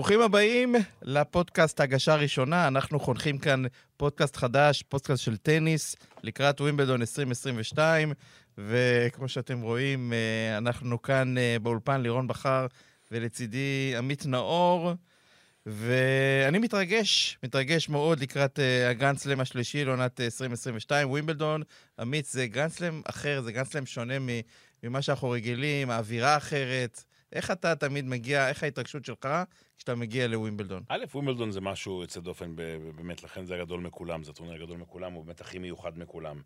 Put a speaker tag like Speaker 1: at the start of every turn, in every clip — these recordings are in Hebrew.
Speaker 1: ברוכים הבאים לפודקאסט הגשה ראשונה. אנחנו חונכים כאן פודקאסט חדש, פודקאסט של טניס, לקראת ווימבלדון 2022, וכמו שאתם רואים, אה, אנחנו כאן אה, באולפן לירון בכר, ולצידי עמית נאור, ואני מתרגש, מתרגש מאוד לקראת uh, הגרנדסלם השלישי לעונת 2022, ווימבלדון. עמית, זה גרנדסלם אחר, זה גרנדסלם שונה ממה שאנחנו רגילים, האווירה אחרת. איך אתה תמיד מגיע, איך ההתרגשות שלך כשאתה מגיע לווימבלדון?
Speaker 2: א', ווימבלדון זה משהו יוצא דופן, באמת, לכן זה הגדול מכולם, זה הטורניר הגדול מכולם, הוא באמת הכי מיוחד מכולם.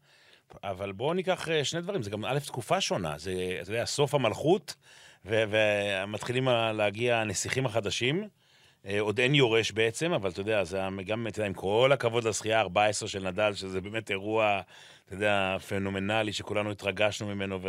Speaker 2: אבל בואו ניקח אה, שני דברים, זה גם א', תקופה שונה, זה, אתה יודע, סוף המלכות, ומתחילים להגיע הנסיכים החדשים. אה, עוד אין יורש בעצם, אבל אתה יודע, זה גם, אתה יודע, עם כל הכבוד לזכייה ה-14 של נדל, שזה באמת אירוע, אתה יודע, פנומנלי, שכולנו התרגשנו ממנו,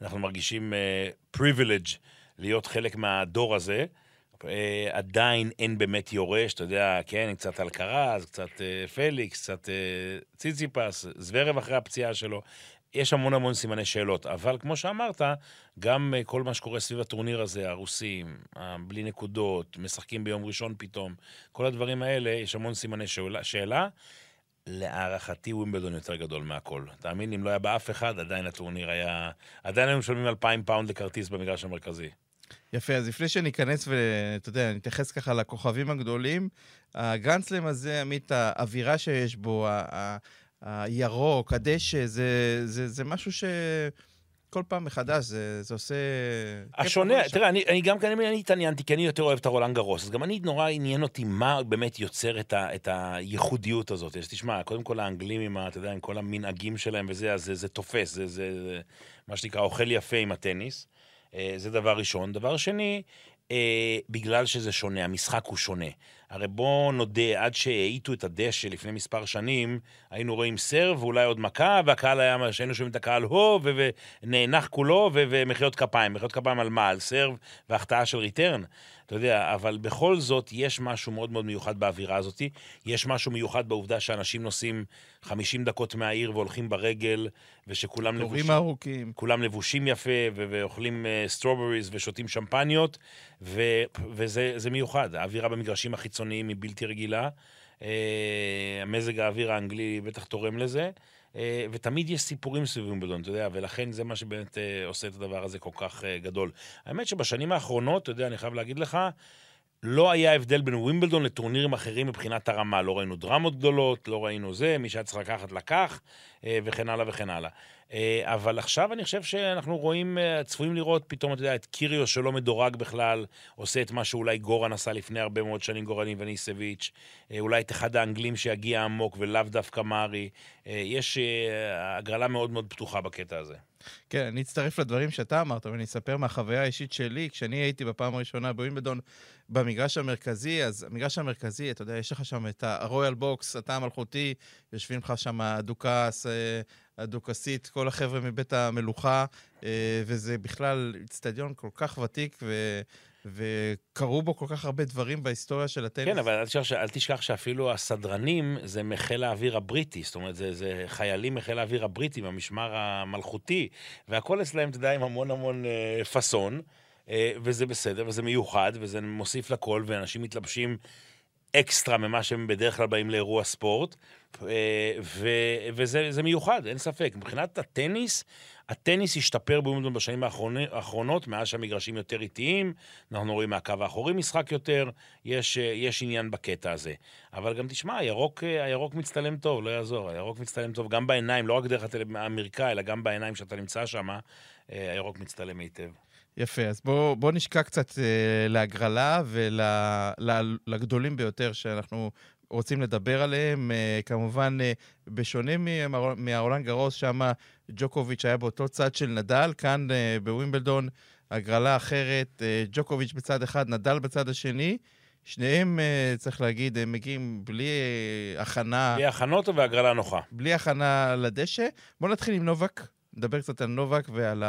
Speaker 2: ואנחנו מרגישים uh, privilege להיות חלק מהדור הזה. Uh, עדיין אין באמת יורש, אתה יודע, כן, קצת אלקרז, קצת uh, פליקס, קצת uh, ציציפס, זוורב אחרי הפציעה שלו. יש המון המון סימני שאלות, אבל כמו שאמרת, גם כל מה שקורה סביב הטורניר הזה, הרוסים, בלי נקודות, משחקים ביום ראשון פתאום, כל הדברים האלה, יש המון סימני שאלה. שאלה. להערכתי ווימבלדון יותר גדול מהכל. תאמין, אם לא היה באף אחד, עדיין הטורניר היה... עדיין היינו משלמים 2,000 פאונד לכרטיס במגרש המרכזי.
Speaker 1: יפה, אז לפני שניכנס ואתה יודע, נתייחס ככה לכוכבים הגדולים, הגרנדסלם הזה, עמית, האווירה שיש בו, הירוק, הדשא, זה, זה, זה משהו ש... כל פעם מחדש, זה, זה עושה...
Speaker 2: השונה, תראה, אני, אני גם כאן אני התעניינתי, כי אני יותר אוהב את הרולנד גרוס, אז גם אני נורא עניין אותי מה באמת יוצר את, ה, את הייחודיות הזאת. אז תשמע, קודם כל האנגלים עם, ה, אתה יודע, עם כל המנהגים שלהם וזה, אז זה, זה תופס, זה, זה, זה מה שנקרא אוכל יפה עם הטניס. אה, זה דבר ראשון. דבר שני, אה, בגלל שזה שונה, המשחק הוא שונה. הרי בואו נודה, עד שהאיטו את הדשא לפני מספר שנים, היינו רואים סרב ואולי עוד מכה, והקהל היה, שהיינו שומעים את הקהל הו, ונאנח כולו, ומחיאות כפיים. מחיאות כפיים על מה? על סרב והחטאה של ריטרן. אתה יודע, אבל בכל זאת, יש משהו מאוד מאוד מיוחד באווירה הזאת. יש משהו מיוחד בעובדה שאנשים נוסעים 50 דקות מהעיר והולכים ברגל, ושכולם
Speaker 1: לבושים... ארוכים.
Speaker 2: כולם לבושים יפה, ואוכלים strawberries אה, ושותים שמפניות, ו- וזה מיוחד. האווירה במגרשים החיצוניים היא בלתי רגילה. אה, מזג האוויר האנגלי בטח תורם לזה. אה, ותמיד יש סיפורים סביב וימבלדון, אתה יודע, ולכן זה מה שבאמת אה, עושה את הדבר הזה כל כך אה, גדול. האמת שבשנים האחרונות, אתה יודע, אני חייב להגיד לך, לא היה הבדל בין ווימבלדון לטורנירים אחרים מבחינת הרמה. לא ראינו דרמות גדולות, לא ראינו זה, מי שהיה צריך לקחת לקח, וכן הלאה וכן הלאה. אבל עכשיו אני חושב שאנחנו רואים, צפויים לראות פתאום, אתה יודע, את קיריו שלא מדורג בכלל, עושה את מה שאולי גורן עשה לפני הרבה מאוד שנים, גורן איווניסביץ', אולי את אחד האנגלים שיגיע עמוק ולאו דווקא מארי. יש הגרלה מאוד מאוד פתוחה בקטע הזה.
Speaker 1: כן, אני אצטרף לדברים שאתה אמרת, ואני אספר מהחוויה האישית שלי. כשאני הייתי בפעם הראשונה בווימבלדון במגרש המרכזי, אז המגרש המרכזי, אתה יודע, יש לך שם את ה Royal Box, התא המלכותי, יושבים לך שם הדוכס, אה, הדוכסית, כל החבר'ה מבית המלוכה, אה, וזה בכלל אצטדיון כל כך ותיק, ו... וקרו בו כל כך הרבה דברים בהיסטוריה של הטניס.
Speaker 2: כן, אבל אל תשכח, אל תשכח שאפילו הסדרנים זה מחיל האוויר הבריטי, זאת אומרת, זה, זה חיילים מחיל האוויר הבריטי, במשמר המלכותי, והכל אצלם, אתה יודע, עם המון המון אה, פאסון, אה, וזה בסדר, וזה מיוחד, וזה מוסיף לכל, ואנשים מתלבשים אקסטרה ממה שהם בדרך כלל באים לאירוע ספורט, אה, ו- וזה מיוחד, אין ספק. מבחינת הטניס, הטניס השתפר בווימבלדון בשנים האחרונות, מאז שהמגרשים יותר איטיים, אנחנו רואים מהקו האחורי משחק יותר, יש, יש עניין בקטע הזה. אבל גם תשמע, הירוק, הירוק מצטלם טוב, לא יעזור, הירוק מצטלם טוב גם בעיניים, לא רק דרך המרקע, אלא גם בעיניים שאתה נמצא שם, אה, הירוק מצטלם היטב.
Speaker 1: יפה, אז בואו בוא נשקע קצת אה, להגרלה ולגדולים ביותר שאנחנו רוצים לדבר עליהם. אה, כמובן, אה, בשונה מהרולנד גרוס, שם ג'וקוביץ' היה באותו צד של נדל, כאן אה, בווימבלדון הגרלה אחרת, אה, ג'וקוביץ' בצד אחד, נדל בצד השני. שניהם, אה, צריך להגיד, הם מגיעים בלי אה, הכנה...
Speaker 2: בלי הכנות והגרלה נוחה.
Speaker 1: בלי הכנה לדשא. בואו נתחיל עם נובק. נדבר קצת על נובק ועל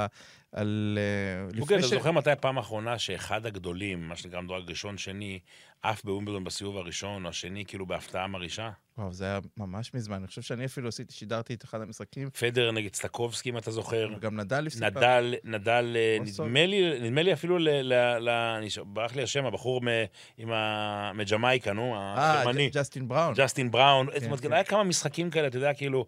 Speaker 1: על... אה,
Speaker 2: אוקיי, אתה זוכר מתי הפעם האחרונה שאחד הגדולים, מה שנקרא מדורג ראשון, שני, עף בווימבלדון בסיבוב הראשון או השני, כאילו בהפתעה מרעישה?
Speaker 1: וואו, זה היה ממש מזמן. אני חושב שאני אפילו עשיתי, שידרתי את אחד המשחקים.
Speaker 2: פדרר נגד סטקובסקי, אם אתה זוכר.
Speaker 1: גם נדל הפסיד.
Speaker 2: נדל, נדל, אה, נדמה לי, נדמה לי אפילו, ל, ל, ל, ברח לי השם, הבחור מ, ה... מג'מייקה, נו,
Speaker 1: הגרמני. אה, דסטין בראון.
Speaker 2: דסטין בראון. כן, זאת אומרת, כן. היה כמה משחקים כאלה, אתה יודע, כאילו,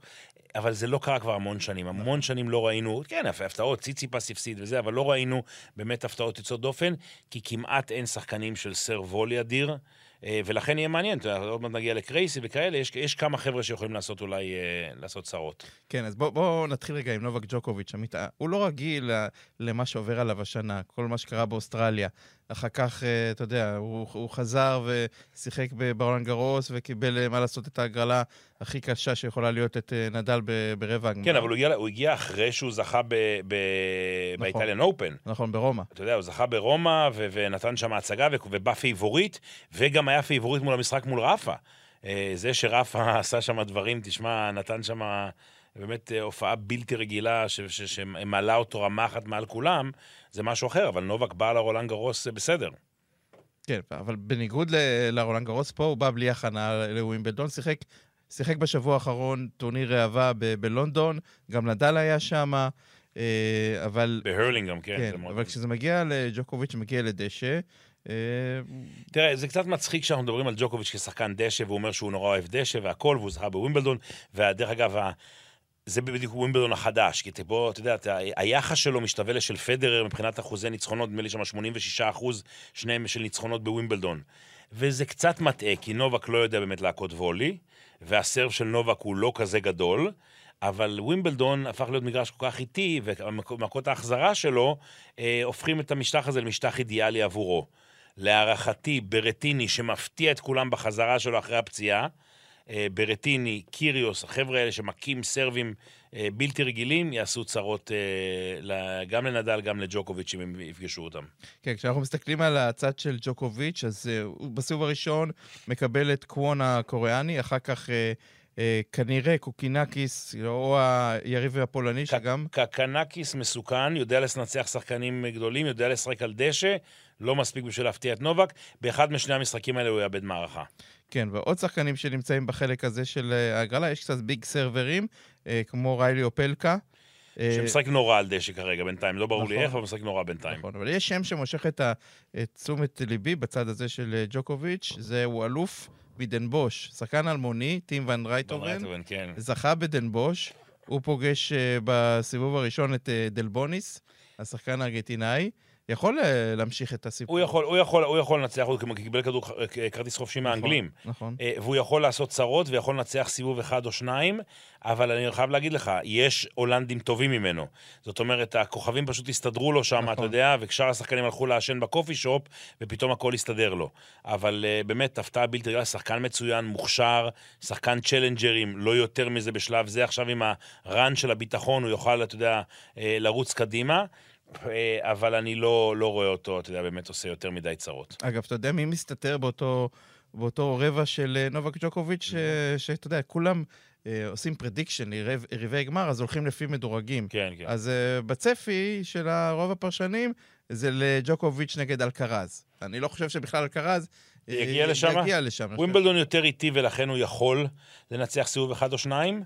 Speaker 2: אבל זה לא קרה כבר המון שנים. המון שנים לא ראינו, כן, הפתעות, ציציפס הפסיד וזה, אבל לא ראינו באמת הפתעות יוצאות דופן, כי כמעט אין שחקנים של סר וולי אדיר. אה, ולכן יהיה מעניין, עוד מעט נגיע לקרייסי וכאלה, יש, יש כמה חבר'ה שיכולים לעשות אולי, אה, לעשות צרות.
Speaker 1: כן, אז בואו בוא נתחיל רגע עם נובק ג'וקוביץ', עמית, הוא לא רגיל למה שעובר עליו השנה, כל מה שקרה באוסטרליה. אחר כך, אה, אתה יודע, הוא, הוא חזר ושיחק ברולנד גרוס וקיבל, אה, מה לעשות, את ההגרלה הכי קשה שיכולה להיות את אה, נדל ברבע הגמר.
Speaker 2: כן, אבל הוא הגיע, הוא הגיע אחרי שהוא זכה ב, ב, נכון, ב Italian Open.
Speaker 1: נכון, ברומא.
Speaker 2: אתה יודע, הוא זכה ברומא ו, ונתן שם הצגה ובא פייבוריט, וגם היה פייבוריט מול המשחק מול רפה. זה שרפה עשה שם דברים, תשמע, נתן שם... באמת הופעה בלתי רגילה שמעלה אותו רמה אחת מעל כולם, זה משהו אחר, אבל נובק בא לרולנד גרוס בסדר.
Speaker 1: כן, אבל בניגוד לרולנד גרוס פה, הוא בא בלי הכנה לווימבלדון, שיחק, שיחק בשבוע האחרון טורניר ראווה בלונדון, גם נדל היה שם, אה, אבל...
Speaker 2: בהרלינגהם, כן.
Speaker 1: כן, אבל מאוד... כשזה מגיע לג'וקוביץ', מגיע לדשא, אה,
Speaker 2: תראה, זה קצת מצחיק שאנחנו מדברים על ג'וקוביץ' כשחקן דשא, והוא אומר שהוא נורא אוהב דשא והכל, והוא זכה בווימבלדון, ודרך אגב, זה בדיוק ווימבלדון החדש, כי בוא, אתה יודע, היחס שלו משתווה לשל פדרר מבחינת אחוזי ניצחונות, נדמה לי שם 86 אחוז, שניהם של ניצחונות בווימבלדון. וזה קצת מטעה, כי נובק לא יודע באמת להכות וולי, והסרב של נובק הוא לא כזה גדול, אבל ווימבלדון הפך להיות מגרש כל כך איטי, ומכות ההחזרה שלו אה, הופכים את המשטח הזה למשטח אידיאלי עבורו. להערכתי, ברטיני, שמפתיע את כולם בחזרה שלו אחרי הפציעה, ברטיני, קיריוס, החבר'ה האלה שמכים סרבים אה, בלתי רגילים, יעשו צרות אה, גם לנדל, גם לג'וקוביץ', אם הם יפגשו אותם.
Speaker 1: כן, כשאנחנו מסתכלים על הצד של ג'וקוביץ', אז הוא בסיבוב הראשון מקבל את קוון הקוריאני, אחר כך... כנראה קוקינקיס, או היריב הפולני שגם...
Speaker 2: קוקינקיס מסוכן, יודע לנצח שחקנים גדולים, יודע לשחק על דשא, לא מספיק בשביל להפתיע את נובק. באחד משני המשחקים האלה הוא יאבד מערכה.
Speaker 1: כן, ועוד שחקנים שנמצאים בחלק הזה של אה, ההגרלה, יש קצת big server ים, אה, כמו ריילי אופלקה.
Speaker 2: אה, שמשחק נורא על דשא כרגע בינתיים, לא ברור נכון, לי איך, אבל משחק נורא בינתיים.
Speaker 1: נכון, אבל יש שם שמושך את, ה, את תשומת ליבי בצד הזה של ג'וקוביץ', זהו אלוף מדנבוש, שחקן אלמוני, טים ון רייטובן, כן. זכה בדנבוש, הוא פוגש בסיבוב הראשון את דלבוניס, השחקן הארגנטינאי. יכול אה, להמשיך את הסיפור.
Speaker 2: הוא יכול, הוא יכול, הוא יכול לנצח, הוא קיבל כדור, אה, כרטיס חופשי נכון, מהאנגלים.
Speaker 1: נכון.
Speaker 2: אה, והוא יכול לעשות צרות ויכול לנצח סיבוב אחד או שניים, אבל אני חייב להגיד לך, יש הולנדים טובים ממנו. זאת אומרת, הכוכבים פשוט הסתדרו לו שם, נכון. אתה יודע, ושאר השחקנים הלכו לעשן בקופי שופ, ופתאום הכל הסתדר לו. אבל באמת, הפתעה בלתי רגילה, שחקן מצוין, מוכשר, שחקן צ'לנג'רים, לא יותר מזה בשלב זה. עכשיו עם הרן של הביטחון, הוא יוכל, אתה יודע, לרוץ קדימה. אה, אבל אני לא, לא רואה אותו, אתה יודע, באמת עושה יותר מדי צרות.
Speaker 1: אגב, אתה יודע מי מסתתר באותו, באותו רבע של אה, נובק ג'וקוביץ', mm-hmm. שאתה יודע, כולם... עושים prediction ליריבי גמר, אז הולכים לפי מדורגים.
Speaker 2: כן, כן.
Speaker 1: אז uh, בצפי של רוב הפרשנים, זה לג'וקוביץ' נגד אלקרז. אני לא חושב שבכלל אלקרז
Speaker 2: יגיע לשם.
Speaker 1: יגיע לשם.
Speaker 2: ווימבלדון יותר איטי ולכן הוא יכול לנצח סיבוב אחד או שניים.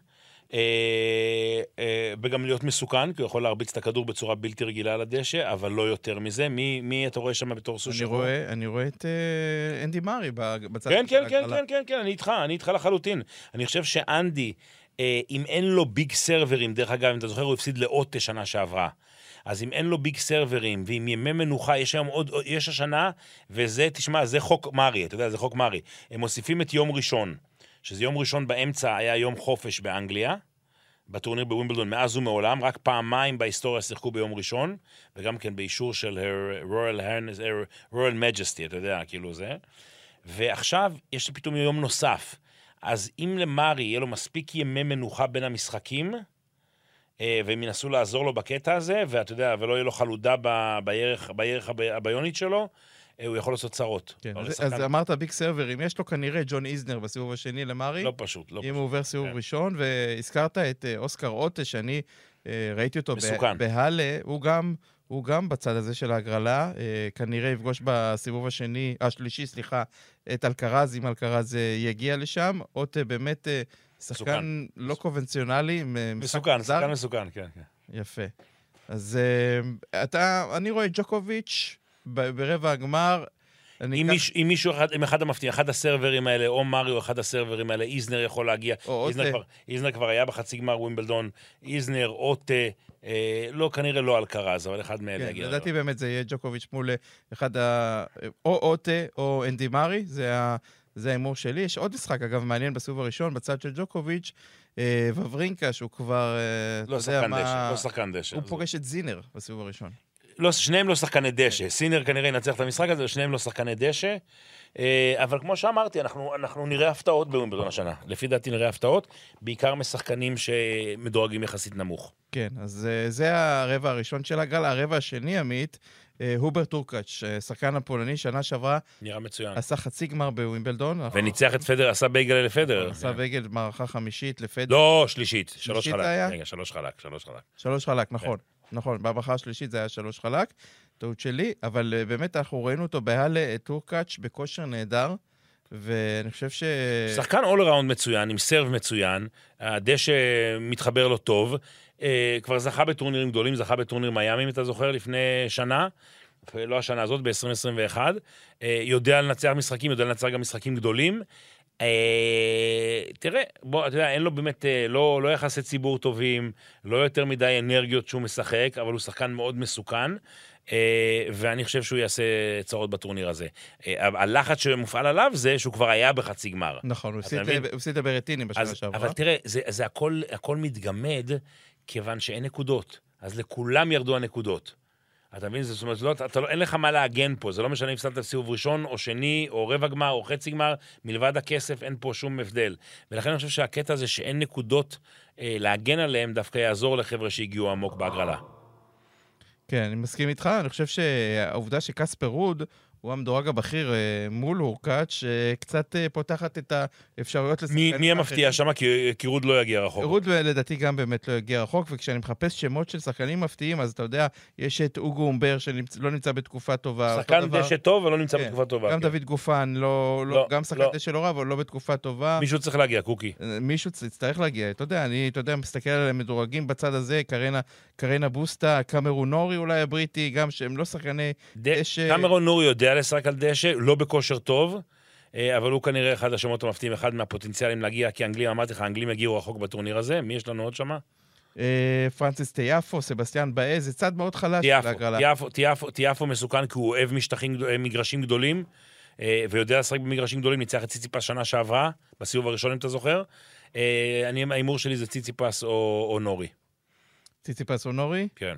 Speaker 2: אה, אה, וגם להיות מסוכן, כי הוא יכול להרביץ את הכדור בצורה בלתי רגילה על הדשא, אבל לא יותר מזה. מי, מי אתה רואה שם בתור סוס
Speaker 1: שחור? אני רואה את אה, אנדי מארי בצד
Speaker 2: כן, כן, כן, כן, כן, כן, אני איתך, אני איתך לחלוטין. אני חושב שאנדי, אם אין לו ביג סרברים, דרך אגב, אם אתה זוכר, הוא הפסיד לאוטה שנה שעברה. אז אם אין לו ביג סרברים, ועם ימי מנוחה, יש היום עוד, יש השנה, וזה, תשמע, זה חוק מרי, אתה יודע, זה חוק מרי. הם מוסיפים את יום ראשון. שזה יום ראשון באמצע היה יום חופש באנגליה, בטורניר בווימבלדון מאז ומעולם, רק פעמיים בהיסטוריה שיחקו ביום ראשון, וגם כן באישור של Royal, Royal Majesty, אתה יודע, כאילו זה. ועכשיו יש פתאום יום נוסף. אז אם למרי יהיה לו מספיק ימי מנוחה בין המשחקים, אה, והם ינסו לעזור לו בקטע הזה, ואתה יודע, ולא יהיה לו חלודה בירך, בירך הביונית שלו, הוא יכול לעשות צרות.
Speaker 1: כן, אז, אז אמרת ביג סרבר, אם יש לו כנראה ג'ון איזנר בסיבוב השני למרי.
Speaker 2: לא פשוט, לא
Speaker 1: אם
Speaker 2: פשוט.
Speaker 1: הוא עובר סיבוב כן. ראשון, והזכרת את אה, אוסקר אוטה, שאני אה, ראיתי אותו
Speaker 2: מסוכן.
Speaker 1: בהאלה, הוא גם, הוא גם בצד הזה של ההגרלה. אה, כנראה יפגוש בסיבוב השני, השלישי, סליחה, את אלקרז, אם אלקרז אה, יגיע לשם. אוטה באמת אה, שחקן
Speaker 2: מסוכן.
Speaker 1: לא קונבנציונלי, אה, משחק
Speaker 2: מסוכן. שחקן מסוכן, כן, כן.
Speaker 1: יפה. אז אה, אתה, אני רואה את ג'וקוביץ' ברבע הגמר.
Speaker 2: אם
Speaker 1: אקח-
Speaker 2: מישהו- אם מישהו אחד, אם אחד המפתיעים, אחד הסרברים האלה, או מריו, אחד הסרברים האלה, איזנר יכול להגיע.
Speaker 1: או
Speaker 2: איזנר. כבר, איזנר כבר היה בחצי גמר ווימבלדון, איזנר, אוטה, אה, לא, כנראה לא אלקרז, אבל אחד מאלה
Speaker 1: כן,
Speaker 2: יגיע.
Speaker 1: לדעתי באמת זה יהיה ג'וקוביץ' מול אה, אחד ה... או אוטה או אנדי מארי, זה ה- זה ההימור שלי. יש עוד משחק, אגב, מעניין בסיבוב הראשון, בצד של ג'וקוביץ', אה, וברינקה, שהוא כבר, אה,
Speaker 2: לא שחקן
Speaker 1: מה...
Speaker 2: דשא, לא שחקן דשא.
Speaker 1: הוא פוגש את זינר בסיבוב הראשון.
Speaker 2: לא, שניהם לא שחקני דשא. סינר כנראה ינצח את המשחק הזה, שניהם לא שחקני דשא. אה, אבל כמו שאמרתי, אנחנו, אנחנו נראה הפתעות בווימבלדון השנה. לפי דעתי נראה הפתעות, בעיקר משחקנים שמדורגים יחסית נמוך.
Speaker 1: כן, אז אה, זה הרבע הראשון של הגל. הרבע השני, עמית, אה, הוברט הורקאץ', שחקן הפולני, שנה שעברה
Speaker 2: נראה מצוין.
Speaker 1: עשה חצי גמר בווימבלדון.
Speaker 2: וניצח את פדרר, עשה בייגל לפדרר.
Speaker 1: עשה בייגל מערכה חמישית לפד...
Speaker 2: לא, שלישית. שלוש חלק. רגע, שלוש חלק, שלוש חלק.
Speaker 1: שלוש חלק, נכון. נכון, במערכה השלישית זה היה שלוש חלק, טעות שלי, אבל אה, באמת אנחנו ראינו אותו בהאלה הורקאץ' בכושר נהדר, ואני חושב ש...
Speaker 2: שחקן all-round מצוין, עם serve מצוין, הדשא מתחבר לו טוב, אה, כבר זכה בטורנירים גדולים, זכה בטורניר מיאמי, אם אתה זוכר, לפני שנה, לא השנה הזאת, ב-2021, יודע לנצח משחקים, יודע לנצח גם משחקים גדולים. אה, תראה, בוא, אתה יודע, אין לו באמת, אה, לא, לא יחסי ציבור טובים, לא יותר מדי אנרגיות שהוא משחק, אבל הוא שחקן מאוד מסוכן, אה, ואני חושב שהוא יעשה צרות בטורניר הזה. הלחץ שמופעל עליו זה שהוא כבר היה בחצי גמר.
Speaker 1: נכון, הוא הפסיד-? הוא הפסיד לברטיני בשנה שעברה.
Speaker 2: אבל תראה, זה, זה הכל, הכל מתגמד כיוון שאין נקודות. אז לכולם ירדו הנקודות. אתה מבין? זאת אומרת, לא, אתה לא, אין לך מה להגן פה, זה לא משנה אם הפסדת סיבוב ראשון, או שני, או רבע גמר, או חצי גמר, מלבד הכסף אין פה שום הבדל. ולכן אני חושב שהקטע הזה שאין נקודות אה, להגן עליהם, דווקא יעזור לחבר'ה שהגיעו עמוק בהגרלה.
Speaker 1: כן, אני מסכים איתך. אני חושב שהעובדה שקספר רוד הוא המדורג הבכיר אה, מול הורקאץ', אה, קצת אה, פותחת את האפשרויות לשחקנים
Speaker 2: מי המפתיע שם? כי, כי רוד לא יגיע רחוק.
Speaker 1: רוד לדעתי גם באמת לא יגיע רחוק, וכשאני מחפש שמות של שחקנים מפתיעים, אז אתה יודע, יש את אוגו אומבר שלא נמצא בתקופה טובה.
Speaker 2: שחקן דשא טוב, אבל לא נמצא
Speaker 1: כן,
Speaker 2: בתקופה טובה.
Speaker 1: גם
Speaker 2: כן.
Speaker 1: דוד גופן, לא, לא,
Speaker 2: לא,
Speaker 1: גם שחקן
Speaker 2: לא.
Speaker 1: דשא לא רע, אבל לא בתקופה טובה.
Speaker 2: מישהו צריך להגיע, קוקי.
Speaker 1: מישהו יצטרך להגיע, אתה יודע, אני, אתה יודע, מסתכל על המדורגים בצד הזה, קרניו, קרניו בוסטה, קמרון נורי אולי הבריטי, גם שהם לא שחקני דשא.
Speaker 2: קמרון נורי יודע לשחק על דשא, לא בכושר טוב, אה, אבל הוא כנראה אחד השמות המפתיעים, אחד מהפוטנציאלים להגיע, כי האנגלים, אמרתי לך, האנגלים יגיעו רחוק בטורניר הזה. מי יש לנו עוד שמה?
Speaker 1: אה, פרנסיס טיאפו, סבסטיאן באז, זה צד מאוד חלש. להגרלה.
Speaker 2: טיאפו- מסוכן כי הוא אוהב אה, מגרשים גדולים, ויודע לשחק במגרשים גדולים, ניצח את ציציפס שנה שעברה, בסיבוב הראשון, אם אתה זוכר. ההימור שלי זה ציציפס או, או נורי.
Speaker 1: ציציפס אונורי?
Speaker 2: כן.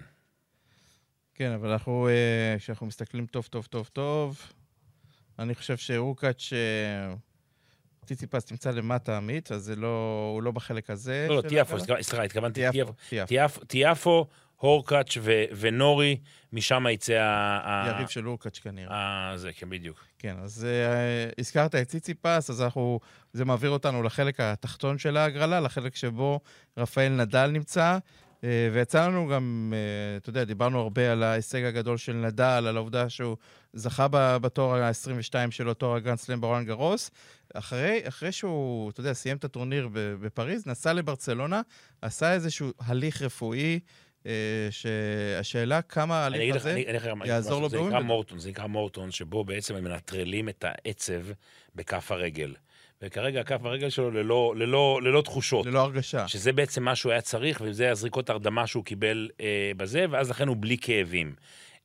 Speaker 1: כן, אבל אנחנו, אה, כשאנחנו מסתכלים טוב, טוב, טוב, טוב, אני חושב שאורקאץ', אה, ציציפס נמצא למטה עמית, אז לא, הוא לא בחלק הזה.
Speaker 2: לא, לא, טיאפו. סליחה, התכוונתי
Speaker 1: טיאפו,
Speaker 2: טיאפו. הורקאץ' ונורי, משם יצא ה...
Speaker 1: יריב של הורקאץ' כנראה.
Speaker 2: זה, כן, בדיוק.
Speaker 1: כן, אז uh, הזכרת את ציציפס, אז אנחנו, זה מעביר אותנו לחלק התחתון של ההגרלה, לחלק שבו רפאל נדל נמצא. Uh, ויצא לנו גם, uh, אתה יודע, דיברנו הרבה על ההישג הגדול של נדל, על העובדה שהוא זכה בתואר ה-22 שלו, תואר הגרנד סלאם ברולאן גארוס. אחרי, אחרי שהוא, אתה יודע, סיים את הטורניר בפריז, נסע לברצלונה, עשה איזשהו הליך רפואי, uh, שהשאלה כמה
Speaker 2: אני
Speaker 1: ההליך הזה...
Speaker 2: אני גם
Speaker 1: יעזור לו
Speaker 2: זה נקרא. מורטון, זה נקרא מורטון, שבו בעצם הם מנטרלים את העצב בכף הרגל. וכרגע כף הרגל שלו ללא, ללא, ללא תחושות.
Speaker 1: ללא הרגשה.
Speaker 2: שזה בעצם מה שהוא היה צריך, וזה הזריקות הרדמה שהוא קיבל אה, בזה, ואז לכן הוא בלי כאבים.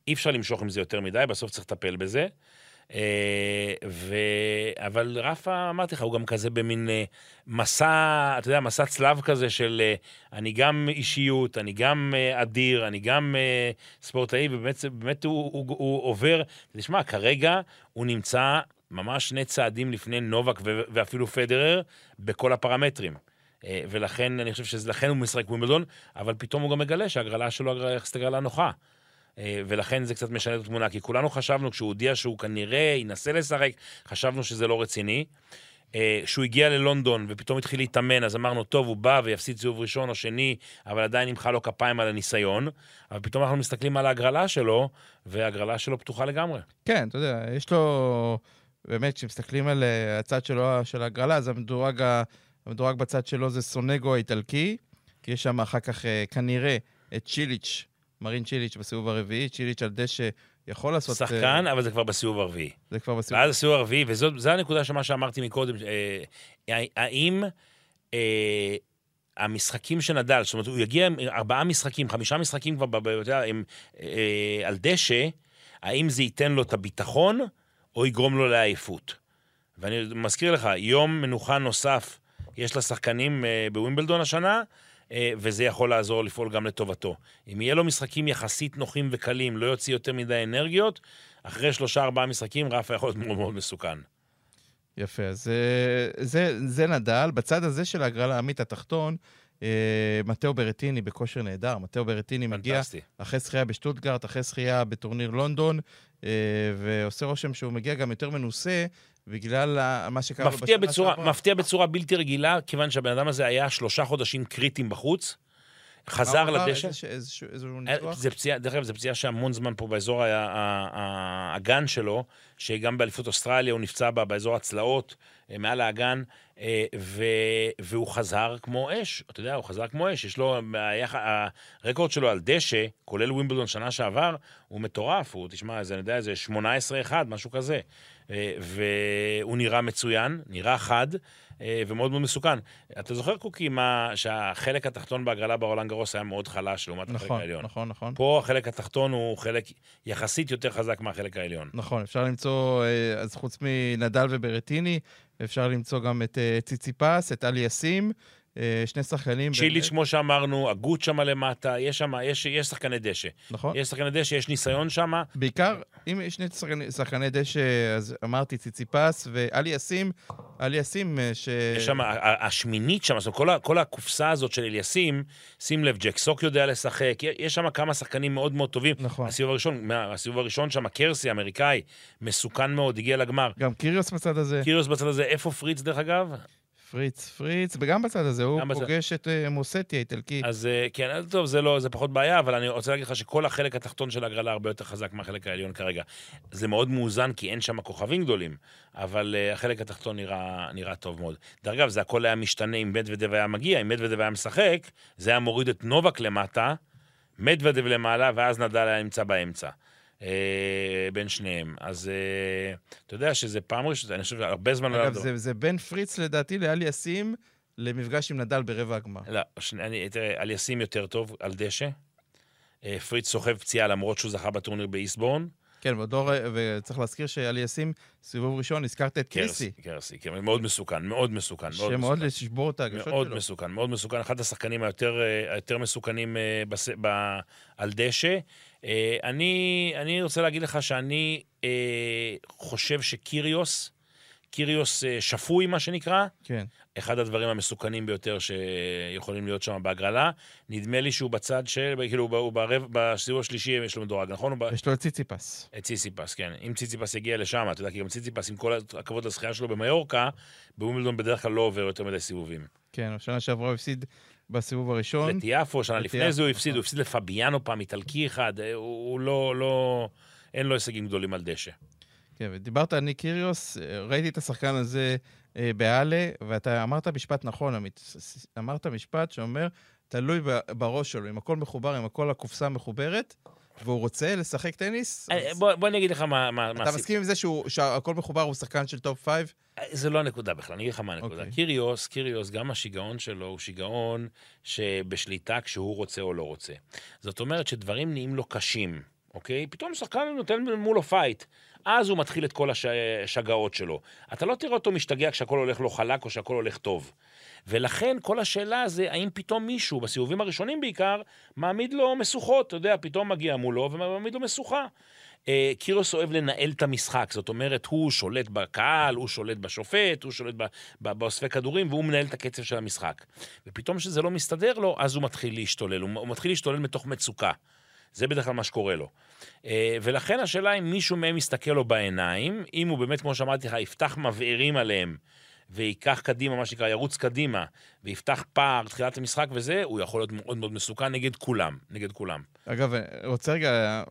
Speaker 2: אי אפשר למשוך עם זה יותר מדי, בסוף צריך לטפל בזה. אה, ו... אבל רפה, אמרתי לך, הוא גם כזה במין אה, מסע, אתה יודע, מסע צלב כזה של אה, אני גם אישיות, אני גם אה, אדיר, אני גם אה, ספורטאי, ובאמת באמת הוא, הוא, הוא עובר, תשמע, כרגע הוא נמצא ממש שני צעדים לפני נובק ו- ואפילו פדרר בכל הפרמטרים. אה, ולכן, אני חושב שלכן הוא משחק ווימבלדון, אבל פתאום הוא גם מגלה שההגרלה שלו יחסית הגרלה נוחה. אה, ולכן זה קצת משנה את התמונה, כי כולנו חשבנו, כשהוא הודיע שהוא כנראה ינסה לשחק, חשבנו שזה לא רציני. אה, שהוא הגיע ללונדון ופתאום התחיל להתאמן, אז אמרנו, טוב, הוא בא ויפסיד סיבוב ראשון או שני, אבל עדיין נמחא לו כפיים על הניסיון. אבל פתאום אנחנו מסתכלים על ההגרלה שלו, וההגרלה שלו פתוחה לגמרי.
Speaker 1: כן, אתה יודע, יש לו... באמת, כשמסתכלים על אה, הצד שלו, של ההגרלה, אז המדורג, המדורג בצד שלו זה סונגו האיטלקי, כי יש שם אחר כך אה, כנראה את צ'יליץ', מרין צ'יליץ' בסיבוב הרביעי, צ'יליץ' על דשא יכול לעשות... אה,
Speaker 2: שחקן, אבל זה כבר בסיבוב הרביעי.
Speaker 1: זה כבר בסיבוב...
Speaker 2: ואז הסיבוב הרביעי, וזו הנקודה של מה שאמרתי מקודם, אה, האם אה, המשחקים של נדל, זאת אומרת, הוא יגיע עם ארבעה משחקים, חמישה משחקים כבר, אתה יודע, אה, על דשא, האם זה ייתן לו את הביטחון, או יגרום לו לעייפות? ואני מזכיר לך, יום מנוחה נוסף יש לשחקנים אה, בווימבלדון השנה, אה, וזה יכול לעזור לפעול גם לטובתו. אם יהיה לו משחקים יחסית נוחים וקלים, לא יוציא יותר מדי אנרגיות, אחרי שלושה-ארבעה משחקים, רפה יכול להיות מאוד מאוד מסוכן.
Speaker 1: יפה, אז אה, זה, זה נדל. בצד הזה של ההגרלה העמית התחתון, מתאו ברטיני בכושר נהדר. מתאו ברטיני מגיע. אחרי זכייה בשטוטגרט, אחרי זכייה בטורניר לונדון, אה, ועושה רושם שהוא מגיע גם יותר מנוסה, בגלל מה שקרה לו בשנה שעברה.
Speaker 2: מפתיע בצורה בלתי רגילה, כיוון שהבן אדם הזה היה שלושה חודשים קריטיים בחוץ, חזר? לדשא.
Speaker 1: איזשהו איזשהו
Speaker 2: אה,
Speaker 1: ניתוח?
Speaker 2: זה פציעה, דרך אגב, זו פציעה שהמון זמן פה באזור ה- ה- ה- הגן שלו, שגם באליפות אוסטרליה הוא נפצע בה, באזור הצלעות, אה, מעל האגן, אה, ו- והוא חזר כמו אש. אתה יודע, הוא חזר כמו אש. יש לו, היח- הרקורד שלו על דשא, כולל ווימבלדון שנה שעבר, הוא מטורף. הוא, תשמע, איזה, אני יודע, איזה 18-1, משהו כזה. אה, והוא נראה מצוין, נראה חד. אה, ומאוד מאוד מסוכן. אתה זוכר, קוקי, מה, שהחלק התחתון בהגרלה ברולנד גרוס היה מאוד חלש לעומת החלק
Speaker 1: נכון,
Speaker 2: העליון.
Speaker 1: נכון, נכון.
Speaker 2: פה החלק התחתון הוא חלק יחסית יותר חזק מהחלק העליון.
Speaker 1: נכון, אפשר למצוא, אה, אז חוץ מנדל וברטיני, אפשר למצוא גם את ציציפס, את אלי אסים, אה, שני שחקנים.
Speaker 2: צ'יליץ', כמו שאמרנו, הגות שם למטה, יש שם, יש, יש שחקני דשא.
Speaker 1: נכון.
Speaker 2: יש שחקני דשא, יש ניסיון שם.
Speaker 1: בעיקר, אם יש שני שחקני, שחקני דשא, אז אמרתי ציציפס ואלי אסים, אלי אסים, אה, ש...
Speaker 2: יש שם, השמינית שם, זאת אומרת, כל, הקופסה הזאת של אליסים, שים לב, ג'ק סוק יודע לשחק, יש שם כמה שחקנים מאוד מאוד טובים.
Speaker 1: נכון.
Speaker 2: הסיבוב הראשון, הסיבוב הראשון שם, קרסי, אמריקאי, מסוכן מאוד, הגיע לגמר.
Speaker 1: גם קיריוס בצד הזה,
Speaker 2: קיריוס בצד הזה, איפה פריץ דרך אגב?
Speaker 1: פריץ, פריץ, וגם בצד הזה, הוא
Speaker 2: בצד-
Speaker 1: פוגש את אה, מוסטי האיטלקי.
Speaker 2: אז אה, כן, טוב, זה לא, זה פחות בעיה, אבל אני רוצה להגיד לך שכל החלק התחתון של ההגרלה הרבה יותר חזק מהחלק העליון כרגע. זה מאוד מאוזן, כי אין שם כוכבים גדולים, אבל uh, החלק התחתון נראה, נראה טוב מאוד. דרך אגב, זה הכל היה משתנה אם מדוודב היה מגיע, אם מדוודב היה משחק, זה היה מוריד את נובק למטה, מדוודב למעלה, ואז נדל היה נמצא באמצע. אה, בין שניהם. אז אה, אתה יודע שזה פעם ראשונה, אני חושב שהרבה זמן לא
Speaker 1: אגב. זה, זה בין פריץ לדעתי לאלי אסים למפגש עם נדל ברבע הגמר.
Speaker 2: לא, שני, אני, תראה, אליסים יותר טוב על דשא. אה, פריץ סוחב פציעה למרות שהוא זכה בטורניר באיסבורן.
Speaker 1: כן, ועוד לא, וצריך להזכיר שאלי אסים, סיבוב ראשון, הזכרת את
Speaker 2: קרסי, קרסי, כן, מאוד מסוכן, מאוד מסוכן. מאוד
Speaker 1: שמאוד. לשבור את ההגשות
Speaker 2: מאוד
Speaker 1: שלו.
Speaker 2: מסוכן, מאוד מסוכן. אחד השחקנים היותר, היותר מסוכנים בס... ב... על דשא. אה, אני, אני רוצה להגיד לך שאני אה, חושב שקיריוס, קיריוס אה, שפוי, מה שנקרא,
Speaker 1: כן.
Speaker 2: אחד הדברים המסוכנים ביותר שיכולים להיות שם בהגרלה. נדמה לי שהוא בצד של, כאילו, הוא הוא ברבע, בסיבוב השלישי יש לו מדורג, נכון?
Speaker 1: יש לו את ציציפס.
Speaker 2: את ציציפס, כן. אם ציציפס יגיע לשם, אתה יודע, כי גם ציציפס, עם כל הכבוד לזכייה שלו במיורקה, בווימבלדון בדרך כלל לא עובר יותר מדי סיבובים.
Speaker 1: כן, בשנה שעברה הוא הפסיד בסיבוב הראשון.
Speaker 2: לטיאפו, שנה לפני
Speaker 1: לטיאפו,
Speaker 2: זה הוא הפסיד,
Speaker 1: נכון.
Speaker 2: הוא הפסיד לפביאנו פעם, איטלקי אחד, אה, הוא הוא לא, לא, אין לו הישגים גדולים על דשא.
Speaker 1: כן, ודיברת על ניק קיריוס, אה, ראיתי את השחקן הזה אה, באלה, ואתה אמרת משפט נכון, עמית. אמרת משפט שאומר, תלוי בראש שלו, אם הכל מחובר, אם הכל הקופסה מחוברת, והוא רוצה לשחק טניס,
Speaker 2: אה, בוא, בוא אני אגיד לך מה... מה, מה
Speaker 1: אתה
Speaker 2: הסיב-
Speaker 1: מסכים עם זה שהכל מחובר, הוא שחקן של top
Speaker 2: five? זה לא הנקודה בכלל, אני אגיד לך מה הנקודה.
Speaker 1: אוקיי.
Speaker 2: קיריוס, קיריוס, גם השיגעון שלו הוא שיגעון שבשליטה כשהוא רוצה או לא רוצה. זאת אומרת שדברים נהיים לו קשים, אוקיי? פתאום שחקן נותן מולו fight. אז הוא מתחיל את כל השגעות שלו. אתה לא תראה אותו משתגע כשהכול הולך לו חלק או שהכול הולך טוב. ולכן כל השאלה זה, האם פתאום מישהו, בסיבובים הראשונים בעיקר, מעמיד לו משוכות, אתה יודע, פתאום מגיע מולו ומעמיד לו משוכה. אה, קירוס אוהב לנהל את המשחק, זאת אומרת, הוא שולט בקהל, הוא שולט בשופט, הוא שולט באוספי כדורים, והוא מנהל את הקצב של המשחק. ופתאום כשזה לא מסתדר לו, אז הוא מתחיל להשתולל, הוא, מתחיל להשתולל מתוך מצוקה. זה בדרך כלל מה שקורה לו. אה, ולכן השאלה אם מישהו מהם יסתכל לו בעיניים, אם הוא באמת, כמו שאמרתי לך, יפתח מבערים עליהם, וייקח קדימה, מה שנקרא, ירוץ קדימה, ויפתח פער תחילת המשחק וזה, הוא יכול להיות מאוד מאוד מסוכן נגד כולם, נגד כולם.
Speaker 1: אגב, אני רוצה רגע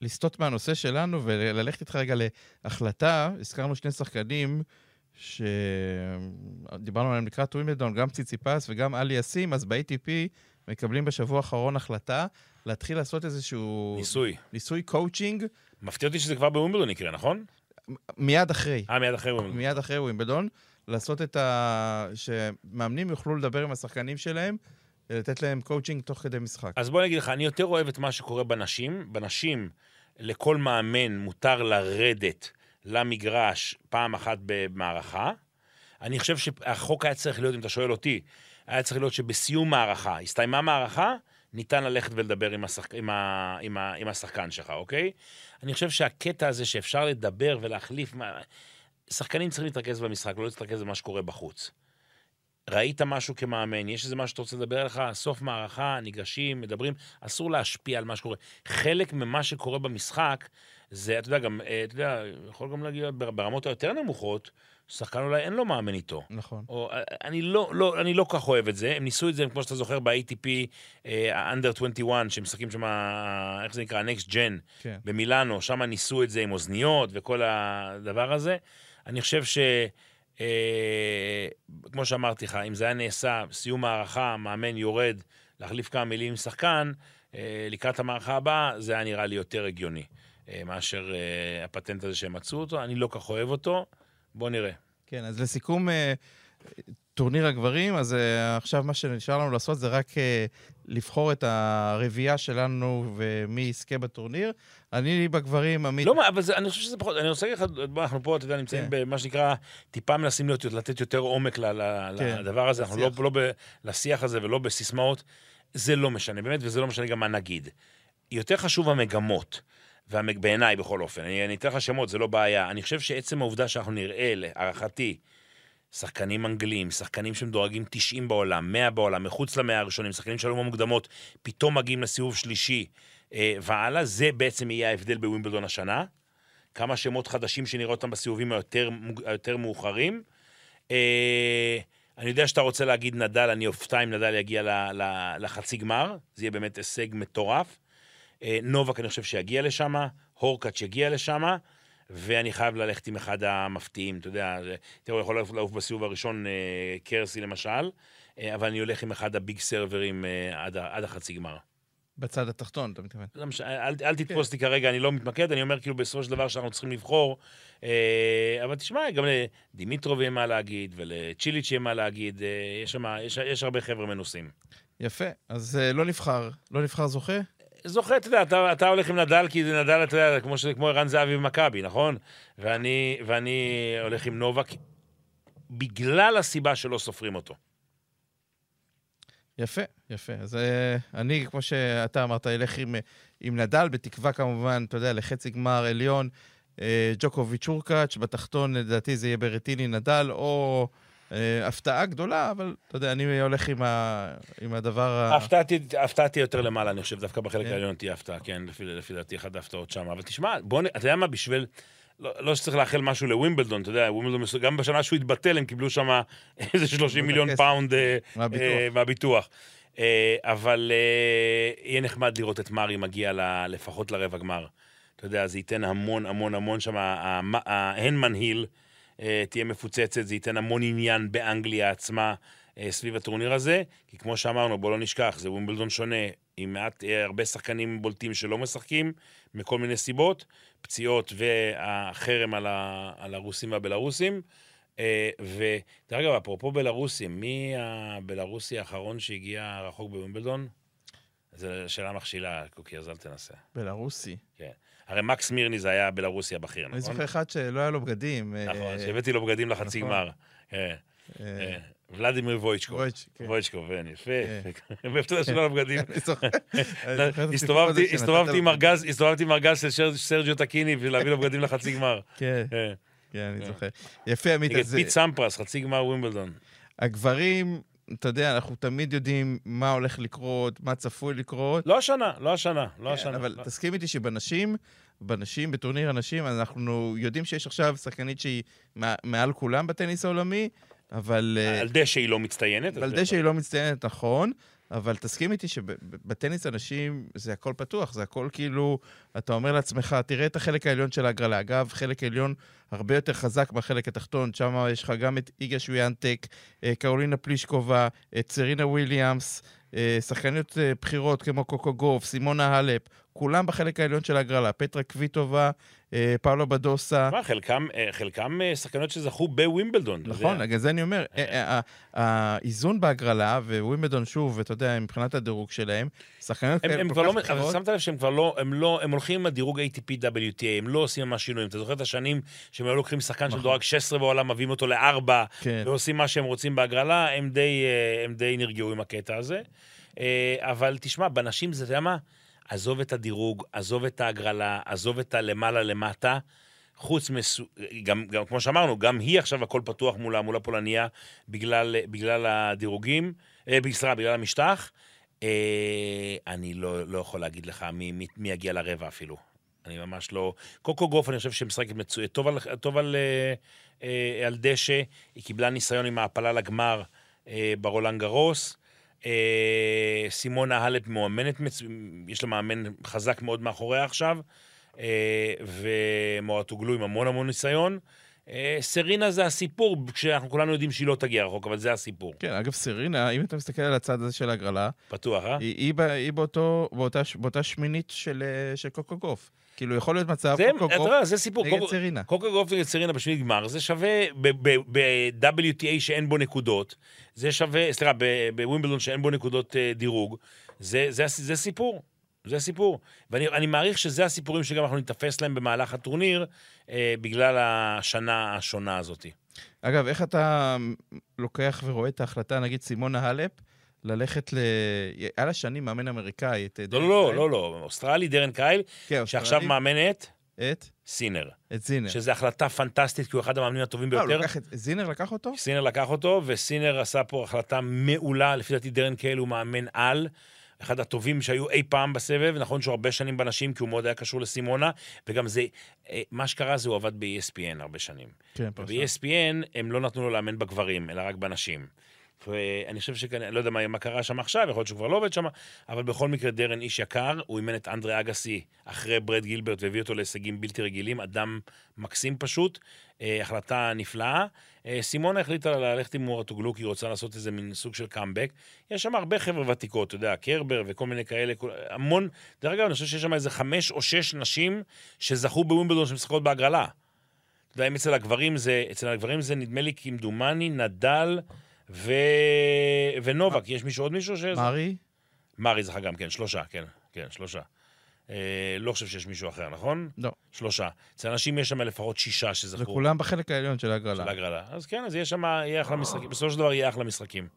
Speaker 1: לסטות מהנושא שלנו וללכת איתך רגע להחלטה. הזכרנו שני שחקנים שדיברנו עליהם לקראת ווימלדון, גם ציציפס וגם אלי יסים, אז ב-ATP מקבלים בשבוע האחרון החלטה להתחיל לעשות איזשהו...
Speaker 2: ניסוי.
Speaker 1: ניסוי קואוצ'ינג.
Speaker 2: מפתיע אותי שזה כבר בווימבלדון יקרה, נכון?
Speaker 1: מיד אחרי.
Speaker 2: אה, מיד אחרי ווימבלדון.
Speaker 1: מיד אחרי ווימבלדון. לעשות את ה... שמאמנים יוכלו לדבר עם השחקנים שלהם, לתת להם קואוצ'ינג תוך כדי משחק.
Speaker 2: אז בוא אני אגיד לך, אני יותר אוהב את מה שקורה בנשים. בנשים, לכל מאמן מותר לרדת למגרש פעם אחת במערכה. אני חושב שהחוק היה צריך להיות, אם אתה שואל אותי, היה צריך להיות שבסיום מערכה, הסתיימה מערכה, ניתן ללכת ולדבר עם, השחק... עם, ה... עם, ה... עם השחקן שלך, אוקיי? אני חושב שהקטע הזה שאפשר לדבר ולהחליף... שחקנים צריכים להתרכז במשחק, לא להתרכז במה שקורה בחוץ. ראית משהו כמאמן, יש איזה משהו שאתה רוצה לדבר עליך, סוף מערכה, ניגשים, מדברים, אסור להשפיע על מה שקורה. חלק ממה שקורה במשחק, זה, אתה יודע, גם, אה, אתה יודע, יכול גם להגיע ברמות היותר נמוכות, שחקן אולי אין לו מאמן איתו.
Speaker 1: נכון.
Speaker 2: או, אה, אני לא, לא, אני לא כך אוהב את זה, הם ניסו את זה, כמו שאתה זוכר, ב-ATP, אה, Under 21, שמשחקים שם, איך זה נקרא, Next Gen,
Speaker 1: כן.
Speaker 2: במילאנו, שם ניסו את זה עם אוזניות וכל הדבר הזה. אני חושב ש... אה, כמו שאמרתי לך, אם זה היה נעשה, סיום הערכה, מאמן יורד, להחליף כמה מילים עם שחקן, אה, לקראת המערכה הבאה, זה היה נראה לי יותר הגיוני אה, מאשר אה, הפטנט הזה שהם מצאו אותו. אני לא כך אוהב אותו, בואו נראה.
Speaker 1: כן, אז לסיכום, אה, טורניר הגברים, אז uh, עכשיו מה שנשאר לנו לעשות זה רק uh, לבחור את הרביעייה שלנו ומי יזכה בטורניר. אני בגברים, עמית...
Speaker 2: לא, אבל זה, אני חושב שזה פחות, אני רוצה להגיד לך, אנחנו פה, אתה יודע, נמצאים כן. במה שנקרא, טיפה מנסים להיות, לתת יותר עומק ל, ל, כן. לדבר הזה, אנחנו לא, לא ב, לשיח הזה ולא בסיסמאות. זה לא משנה, באמת, וזה לא משנה גם מה נגיד. יותר חשוב המגמות. בעיניי בכל אופן, אני, אני אתן לך שמות, זה לא בעיה. אני חושב שעצם העובדה שאנחנו נראה, להערכתי, שחקנים אנגלים, שחקנים שמדורגים 90 בעולם, 100 בעולם, מחוץ למאה הראשונים, שחקנים שעלו במוקדמות, פתאום מגיעים לסיבוב שלישי אה, והלאה, זה בעצם יהיה ההבדל בווימבלדון השנה. כמה שמות חדשים שנראה אותם בסיבובים היותר, היותר מאוחרים. אה, אני יודע שאתה רוצה להגיד נדל, אני אופתע אם נדל יגיע ל, ל, לחצי גמר, זה יהיה באמת הישג מטורף. אה, נובק אני חושב שיגיע לשם, הורקאץ' יגיע לשם. ואני חייב ללכת עם אחד המפתיעים, אתה יודע, תראו, יכול לעוף בסיבוב הראשון אה, קרסי למשל, אה, אבל אני הולך עם אחד הביג סרברים אה, עד, עד החצי גמר.
Speaker 1: בצד התחתון, אתה מתכוון.
Speaker 2: לא מש... אל, אל תתפוס אותי כן. כרגע, אני לא מתמקד, אני אומר כאילו בסופו של דבר שאנחנו צריכים לבחור. אה, אבל תשמע, גם לדימיטרוב יהיה מה להגיד, ולצ'יליץ' יהיה מה להגיד, אה, יש, שמה, יש, יש הרבה חבר'ה מנוסים.
Speaker 1: יפה, אז אה, לא נבחר, לא נבחר זוכה?
Speaker 2: זוכר, אתה יודע, אתה, אתה הולך עם נדל, כי זה נדל, אתה יודע, כמו, כמו ערן זהבי במכבי, נכון? ואני, ואני הולך עם נובק בגלל הסיבה שלא סופרים אותו.
Speaker 1: יפה, יפה. אז uh, אני, כמו שאתה אמרת, אלך עם, עם נדל, בתקווה כמובן, אתה יודע, לחצי גמר עליון, uh, ג'וקוביץ' הורקאץ', בתחתון לדעתי זה יהיה ברטיני נדל, או... אה, הפתעה גדולה, אבל אתה יודע, אני הולך עם, ה... עם הדבר ה...
Speaker 2: הפתעה תהיה יותר למעלה, אני חושב, דווקא בחלק כן. העליון תהיה הפתעה, כן, לפי, לפי דעתי אחת ההפתעות שם. אבל תשמע, בוא, אתה יודע מה, בשביל... לא, לא שצריך לאחל משהו לווימבלדון, אתה יודע, ווימבלדון, גם בשנה שהוא התבטל, הם קיבלו שם איזה 30 מיליון פאונד אה, מהביטוח. אה, מהביטוח. אה, אבל אה, יהיה נחמד לראות את מארי מגיע ל, לפחות לרבע גמר. אתה יודע, זה ייתן המון המון המון שם, ההנמן היל. אה, תהיה מפוצצת, זה ייתן המון עניין באנגליה עצמה אה, סביב הטורניר הזה, כי כמו שאמרנו, בואו לא נשכח, זה ווימבלדון שונה, עם מעט, אה, הרבה שחקנים בולטים שלא משחקים, מכל מיני סיבות, פציעות והחרם על, ה, על הרוסים והבלרוסים. ודרך אגב, אפרופו בלרוסים, מי הבלרוסי האחרון שהגיע רחוק בווימבלדון? זו שאלה מכשילה, קוקי, אז אל תנסה.
Speaker 1: בלרוסי.
Speaker 2: כן. הרי מקס מירני זה היה בלרוסי הבכיר,
Speaker 1: נכון? אני זוכר אחד שלא היה לו בגדים.
Speaker 2: נכון, אה, שהבאתי לו בגדים לחצי נכון. גמר. אה, אה, ולדימיר וויצ'קו. וויצ'קו, כן, יפה. מאיפה אתה יודע שלא היה לו בגדים? הסתובבתי עם ארגז של סרג'יו טקיני בשביל להביא לו בגדים לחצי גמר.
Speaker 1: כן, כן, אני זוכר. יפה, עמית.
Speaker 2: נגד פיט סמפרס, חצי גמר ווימבלדון.
Speaker 1: הגברים, אתה יודע, אנחנו תמיד יודעים מה הולך לקרות, מה צפוי לקרות.
Speaker 2: לא השנה, לא השנה, לא
Speaker 1: כן,
Speaker 2: השנה.
Speaker 1: אבל
Speaker 2: לא.
Speaker 1: תסכים איתי שבנשים, בנשים, בטורניר הנשים, אנחנו יודעים שיש עכשיו שחקנית שהיא מע- מעל כולם בטניס העולמי, אבל... אה,
Speaker 2: על דשא היא לא מצטיינת.
Speaker 1: על דשא היא לא מצטיינת, נכון, אבל תסכים איתי שבטניס הנשים זה הכל פתוח, זה הכל כאילו, אתה אומר לעצמך, תראה את החלק העליון של ההגרלה. אגב, חלק עליון הרבה יותר חזק בחלק התחתון, שם יש לך גם את איגה שוויאנטק, אה, קרולינה פלישקובה, את סרינה וויליאמס, אה, שחקניות אה, בכירות כמו קוקו גוף, סימונה האלפ, כולם בחלק העליון של ההגרלה. פטרה קוויטובה, אה, פאולו בדוסה.
Speaker 2: מה, חלקם, אה, חלקם אה, שחקניות שזכו בווימבלדון.
Speaker 1: נכון. בגלל זה אני אומר, האיזון בהגרלה, ווימבלדון שוב, אתה יודע, מבחינת הדירוג שלהם, שחקניות
Speaker 2: הם,
Speaker 1: כאלה כל
Speaker 2: כבר לא,
Speaker 1: כך
Speaker 2: אבל
Speaker 1: בכירות,
Speaker 2: שמת לב שהם כבר לא, הם לא, הם הולכים עם הדירוג ATP WTA, הם לא עושים ממש שינויים. אתה זוכר את השנים שהם היו לוקחים שחקן
Speaker 1: נכון.
Speaker 2: שמדורג 16 בעולם, מביאים אותו לארבע,
Speaker 1: כן.
Speaker 2: ועושים מה שהם רוצים בהגרלה, הם די, נרגעו עם הקטע הזה. אבל תשמע, בנשים זה, אתה יודע מה? עזוב את הדירוג, עזוב את ההגרלה, עזוב את הלמעלה למטה. חוץ מס... גם, גם כמו שאמרנו, גם היא עכשיו הכל פתוח מולה, מול הפולניה, בגלל, בגלל הדירוגים, אה, סליחה, בגלל המשטח. אה, אני לא, לא יכול להגיד לך מי, מי, מי יגיע לרבע אפילו. אני ממש לא... קוקו גוף, אני חושב שמשחקת מצו... טוב, על, טוב על, אה, אה, על דשא, היא קיבלה ניסיון עם העפלה לגמר אה, ברולנד גרוס. אה, סימונה האלפ מאומנת, מצ... יש לה מאמן חזק מאוד מאחוריה עכשיו, אה, ומואטוגלו עם המון המון ניסיון. אה, סרינה זה הסיפור, כשאנחנו כולנו יודעים שהיא לא תגיע רחוק, אבל זה הסיפור.
Speaker 1: כן, אגב, סרינה, אם אתה מסתכל על הצד הזה של ההגרלה,
Speaker 2: פתוח, אה?
Speaker 1: היא, היא, היא באותו, באותה, באותה שמינית של, אה, של קוקו גוף. כאילו, יכול להיות מצב,
Speaker 2: זה, סיפור. קוקו- גוף נגד סרינה בשביל גמר, זה שווה ב-WTA שאין בו נקודות, זה שווה, סליחה, בווימבלדון שאין בו נקודות אה, דירוג, זה, זה, הס- זה סיפור. זה הסיפור. ואני אני מעריך שזה הסיפורים שגם אנחנו ניתפס להם במהלך הטורניר, אה, בגלל השנה השונה הזאת.
Speaker 1: אגב, איך אתה לוקח ורואה את ההחלטה, נגיד סימונה האלפ, ללכת ל... היה לה שנים מאמן אמריקאי, את...
Speaker 2: לא,
Speaker 1: דרן
Speaker 2: לא,
Speaker 1: קייל.
Speaker 2: לא, לא, אוסטרלי, דרן קהיל,
Speaker 1: כן,
Speaker 2: שעכשיו
Speaker 1: אוסטרלי.
Speaker 2: מאמנת
Speaker 1: את?
Speaker 2: סינר.
Speaker 1: את סינר.
Speaker 2: שזו החלטה פנטסטית, כי הוא אחד המאמנים הטובים
Speaker 1: אה, הוא
Speaker 2: ביותר.
Speaker 1: לקח את... סינר לקח אותו?
Speaker 2: סינר לקח אותו, וסינר עשה פה החלטה מעולה. לפי דעתי דרן קהיל הוא מאמן על. אחד הטובים שהיו אי פעם בסבב, נכון שהוא הרבה שנים בנשים, כי הוא מאוד היה קשור לסימונה, וגם זה, אה, מה שקרה זה הוא עבד ב-ESPN הרבה שנים.
Speaker 1: כן, פרשן.
Speaker 2: ב-ESPN הם לא נתנו לו לאמן בגברים, אלא רק בנשים. ואני חושב שכן, אני לא יודע מה, מה קרה שם עכשיו, יכול להיות שהוא כבר לא עובד שם, אבל בכל מקרה דרן איש יקר, הוא אימן את אנדרי אגסי אחרי ברד גילברט והביא אותו להישגים בלתי רגילים, אדם מקסים פשוט, אה, החלטה נפלאה. אה, סימונה החליטה ללכת עם מוראטוגלו, כי היא רוצה לעשות איזה מין סוג של קאמבק. יש שם הרבה חבר'ה ותיקות, אתה יודע, קרבר וכל מיני כאלה, כל- המון, דרך אגב, אני חושב שיש שם איזה חמש או שש נשים שזכו בווימבלדון שמשחקות בהגרלה. אתה יודע, אם אצל הגברים זה, אצל הגברים זה נדמה לי כמדומני, נדל ו... ונובק. יש מישהו, עוד מישהו ש...
Speaker 1: מרי?
Speaker 2: מרי זכה גם כן, שלושה, כן, כן, שלושה. אה, לא חושב שיש מישהו אחר, נכון?
Speaker 1: לא.
Speaker 2: שלושה. אצל אנשים יש שם לפחות שישה שזכו
Speaker 1: וכולם בחלק העליון של ההגרלה.
Speaker 2: של ההגרלה. אז כן, אז יהיה שם, יהיה אחלה משחקים. בסופו של דבר יהיה אחלה משחקים.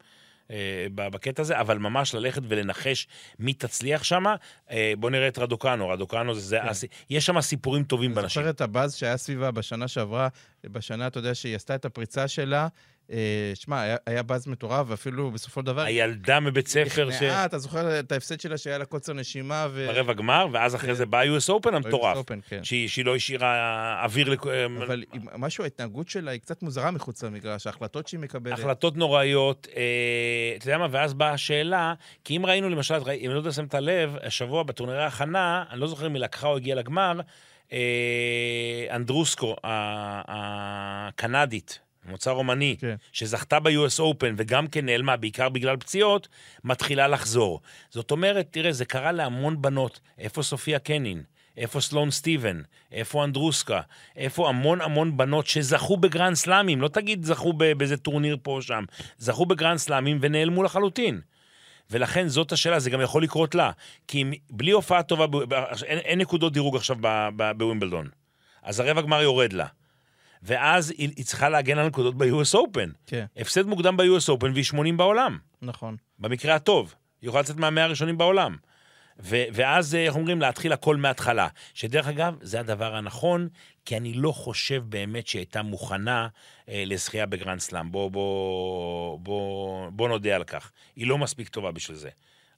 Speaker 2: אה, בקטע הזה, אבל ממש ללכת ולנחש מי תצליח שם, אה, בוא נראה את רדוקנו, רדוקנו זה, זה
Speaker 1: כן.
Speaker 2: הס- יש שם סיפורים טובים
Speaker 1: אני
Speaker 2: בנשים.
Speaker 1: זוכר את הבאז שהיה סביבה בשנה שעברה, בשנה, אתה יודע, שהיא עשתה את הפריצה שלה. אה, שמע, היה, באז מטורף, ואפילו בסופו של דבר...
Speaker 2: הילדה מבית ספר ש...
Speaker 1: נכנעה, אתה זוכר את ההפסד שלה שהיה לה קוצר נשימה ו...
Speaker 2: ברבע גמר, ואז אחרי
Speaker 1: כן.
Speaker 2: זה בא ה-US Open המטורף.
Speaker 1: כן.
Speaker 2: שהיא לא השאירה אוויר לכ...
Speaker 1: אבל משהו, ההתנהגות שלה היא קצת מוזרה מחוץ למגרש, ההחלטות שהיא מקבלת.
Speaker 2: החלטות נוראיות, אה, אתה יודע מה, ואז באה השאלה, כי אם ראינו למשל, אם לא יודע שמת לב, השבוע בטורנירי ההכנה, אני לא זוכר אם היא לקחה או הגיעה לגמר, אה, אנדרייסקו, הקנדית, מוצא רומני,
Speaker 1: כן.
Speaker 2: שזכתה ב-US Open וגם כן נעלמה, בעיקר בגלל פציעות, מתחילה לחזור. זאת אומרת, תראה, זה קרה להמון בנות. איפה סופיה קנין? איפה סלואן סטיבנס? איפה אנדרייסקו? איפה המון המון בנות שזכו בגרנד סלאמים? לא תגיד זכו באיזה טורניר פה או שם. זכו בגרנד סלאמים ונעלמו לחלוטין. ולכן זאת השאלה, זה גם יכול לקרות לה. כי אם, בלי הופעה טובה, אין, אין נקודות דירוג עכשיו בווימבלדון. אז הרבע גמר יורד לה. ואז היא, היא צריכה להגן על נקודות ב-US Open.
Speaker 1: כן,
Speaker 2: הפסד מוקדם ב-US Open והיא 80 בעולם,
Speaker 1: נכון.
Speaker 2: במקרה הטוב. היא יכולה לצאת מהמאה הראשונים בעולם. ו- ואז, אה, איך אומרים, להתחיל הכל מההתחלה. שדרך אגב, זה הדבר הנכון, כי אני לא חושב באמת שהיא הייתה מוכנה אה, לזכייה בגרנד סלאם. בוא, בוא, בוא, בוא נודה על כך. היא לא מספיק טובה בשביל זה.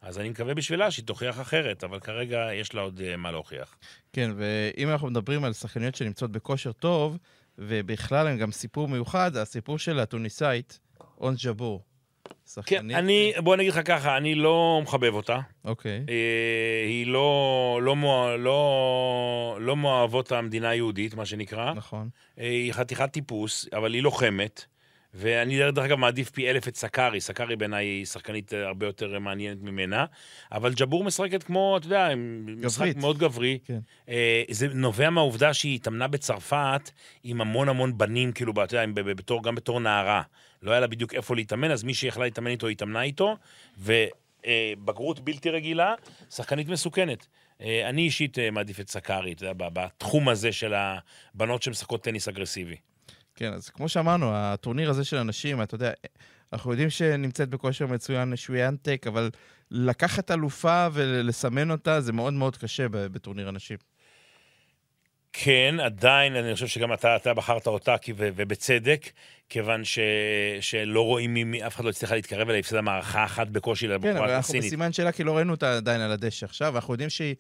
Speaker 2: אז אני מקווה בשבילה שהיא תוכיח אחרת, אבל כרגע יש לה עוד אה, מה להוכיח.
Speaker 1: כן, ואם אנחנו מדברים על שחקניות שנמצאות בכושר טוב, ובכלל הם גם סיפור מיוחד, הסיפור של התוניסאית, אונס ג'בור.
Speaker 2: כן. אני, בוא נגיד לך ככה, אני לא מחבב אותה.
Speaker 1: אוקיי.
Speaker 2: אה, היא לא, לא, לא, לא, לא מאוהבות המדינה היהודית, מה שנקרא.
Speaker 1: נכון.
Speaker 2: אה, היא חתיכת טיפוס, אבל היא לוחמת. ואני דרך אגב מעדיף פי אלף את סקארי, סקארי בעיניי היא שחקנית הרבה יותר מעניינת ממנה, אבל ג'בור משחקת כמו, אתה יודע, משחק מאוד גברי. כן. אה, זה נובע מהעובדה שהיא התאמנה בצרפת עם המון המון בנים, כאילו, אתה יודע, בתור, גם בתור נערה. לא היה לה בדיוק איפה להתאמן, אז מי שיכלה להתאמן איתו, התאמנה איתו, ובגרות בלתי רגילה, שחקנית מסוכנת. אה, אני אישית אה, מעדיף את סקארי, אתה יודע, בתחום הזה של הבנות שמשחקות טניס אגרסיבי.
Speaker 1: כן, אז כמו שאמרנו, הטורניר הזה של אנשים, אתה יודע, אנחנו יודעים שנמצאת בכושר מצוין שוויאנטק, אבל לקחת אלופה ולסמן אותה זה מאוד מאוד קשה בטורניר אנשים.
Speaker 2: כן, עדיין, אני חושב שגם אתה, אתה בחרת אותה, ובצדק, כיוון ש, שלא רואים מי, אף אחד לא הצליח להתקרב אליה, הפסדה מערכה אחת בקושי לבחורה
Speaker 1: הסינית. כן, אבל אנחנו בסימן שאלה, כי לא ראינו אותה עדיין על הדשא עכשיו, אנחנו יודעים שהיא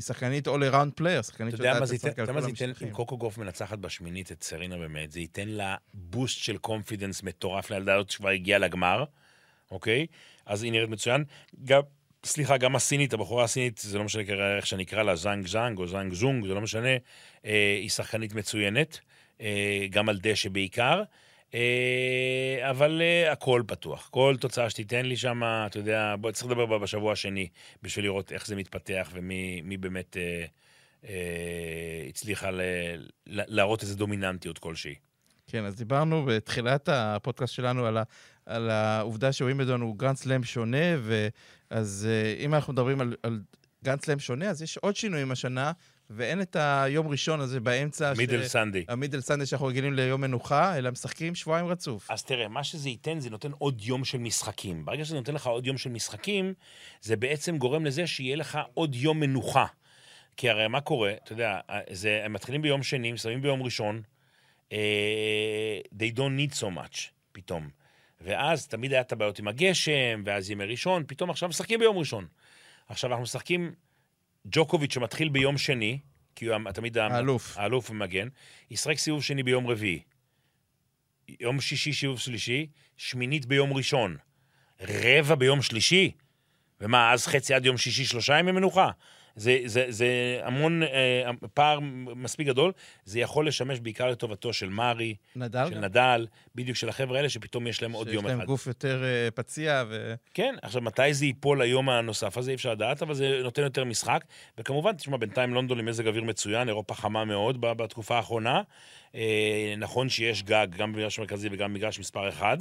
Speaker 1: שחקנית all around player, שחקנית
Speaker 2: שיודעת לשחק על כל המשחקים. אתה יודע מה זה ייתן, אם קוקו גוף מנצחת בשמינית את סרינה באמת, זה ייתן לה boost של confidence מטורף לילדה הזאת שכבר הגיעה לגמר, אוקיי? אז היא נראית מצוין. גם... סליחה, גם הסינית, הבחורה הסינית, זה לא משנה איך שאני אקרא לה, זאנג זאנג או זאנג זונג, זה לא משנה, אה, היא שחקנית מצוינת, אה, גם על דשא בעיקר. אה, אבל אה, הכל פתוח. כל תוצאה שתיתן לי שם, אתה יודע, בוא, צריך לדבר בשבוע השני בשביל לראות איך זה מתפתח ומי באמת אה, אה, הצליחה ל, להראות איזו דומיננטיות כלשהי.
Speaker 1: כן, אז דיברנו בתחילת הפודקאסט שלנו על, על העובדה שווימבלדון הוא גרנד סלאם שונה, ואז אה, אם אנחנו מדברים על, על גרנד סלאם שונה, אז יש עוד שינויים השנה, ואין את היום ראשון הזה באמצע.
Speaker 2: Middle ש... Sunday.
Speaker 1: ה Middle Sunday שאנחנו רגילים ליום מנוחה, אלא משחקים שבועיים רצוף.
Speaker 2: אז תראה, מה שזה ייתן, זה נותן עוד יום של משחקים. ברגע שזה נותן לך עוד יום של משחקים, זה בעצם גורם לזה שיהיה לך עוד יום מנוחה. כי הרי מה קורה, אתה יודע, זה, הם מתחילים ביום שני, מסיימים ביום ראשון, uh, they don't need so much, פתאום. ואז תמיד היה את הבעיות עם הגשם, ואז ימי ראשון, פתאום עכשיו משחקים ביום ראשון. עכשיו אנחנו משחקים... ג'וקוביץ' שמתחיל ביום שני, כי הוא תמיד
Speaker 1: האלוף,
Speaker 2: האלוף ומגן, ישחק סיבוב שני ביום רביעי. יום שישי סיבוב שלישי, שמינית ביום ראשון. רבע ביום שלישי? ומה, אז חצי עד יום שישי, שלושה ימי מנוחה? זה, זה, זה המון, אה, פער מספיק גדול, זה יכול לשמש בעיקר לטובתו של מארי,
Speaker 1: נדל
Speaker 2: של גם. נדל, בדיוק של החבר'ה האלה, שפתאום יש להם עוד יום אחד. שיש
Speaker 1: להם גוף יותר אה, פציע ו...
Speaker 2: כן, עכשיו, מתי זה ייפול ליום הנוסף הזה, אי אפשר לדעת, אבל זה נותן יותר משחק. וכמובן, תשמע, בינתיים לונדון עם מזג אוויר מצוין, אירופה חמה מאוד בתקופה האחרונה. אה, נכון שיש גג גם במגרש המרכזי וגם במגרש מספר אחד.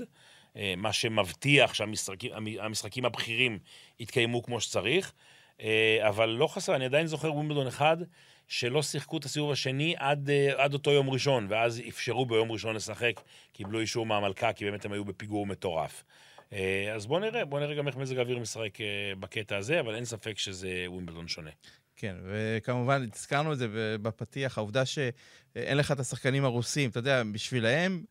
Speaker 2: אה, מה שמבטיח שהמשחקים הבכירים יתקיימו כמו שצריך. אה, אבל לא חסר, אני עדיין זוכר ווימבלדון אחד, שלא שיחקו את הסיבוב השני עד, אה, עד אותו יום ראשון, ואז אפשרו ביום ראשון לשחק, קיבלו אישור מהמלכה, כי באמת הם היו בפיגור מטורף. אה, אז בואו נראה, בואו נראה גם איך מזג האוויר משחק בקטע הזה, אבל אין ספק שזה ווימבלדון שונה.
Speaker 1: כן, וכמובן, הזכרנו את זה בפתיח, העובדה שאין לך את השחקנים הרוסים, אתה יודע, בשבילהם...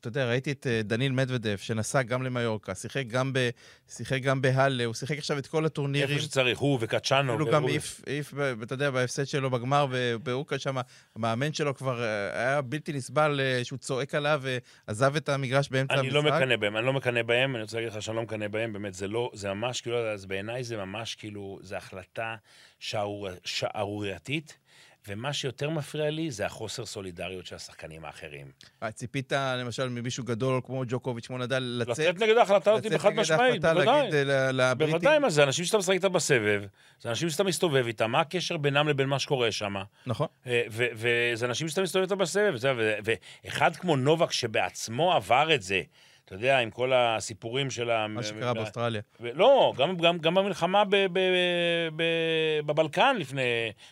Speaker 1: אתה יודע, ראיתי את אה, דניל מדוודף, שנסע גם למיורקה, שיחק גם, ב, שיחק גם בהאלה, הוא שיחק עכשיו את כל הטורנירים.
Speaker 2: איפה שצריך, הוא וקצ'אנו.
Speaker 1: הוא גם העיף, אתה יודע, בהפסד שלו בגמר, ובאוקה שם, המאמן שלו כבר אה, היה בלתי נסבל אה, שהוא צועק עליו ועזב את המגרש באמצע
Speaker 2: המשחק. אני לא מקנא בהם, אני לא מקנא בהם, אני רוצה להגיד לך שאני לא מקנא בהם, באמת, זה לא, זה ממש כאילו, אז בעיניי זה ממש כאילו, זו החלטה שערורייתית. ומה שיותר מפריע לי זה החוסר סולידריות של השחקנים האחרים.
Speaker 1: אה, ציפית למשל ממישהו גדול כמו ג'וקוביץ', כמו נדל, לצאת...
Speaker 2: לצאת נגד ההחלטה הזאת בחד משמעית, בוודאי. אה, בוודאי, מה זה אנשים שאתה משחק איתם בסבב, זה אנשים שאתה מסתובב איתם, מה הקשר בינם לבין מה שקורה שם?
Speaker 1: נכון.
Speaker 2: אה, וזה אנשים שאתה מסתובב איתם בסבב, ואחד כמו נובק שבעצמו עבר את זה, אתה יודע, עם כל הסיפורים של ה...
Speaker 1: מה שקרה באוסטרליה.
Speaker 2: לא, גם, גם, גם במלחמה ב, ב, ב, בבלקן לפני,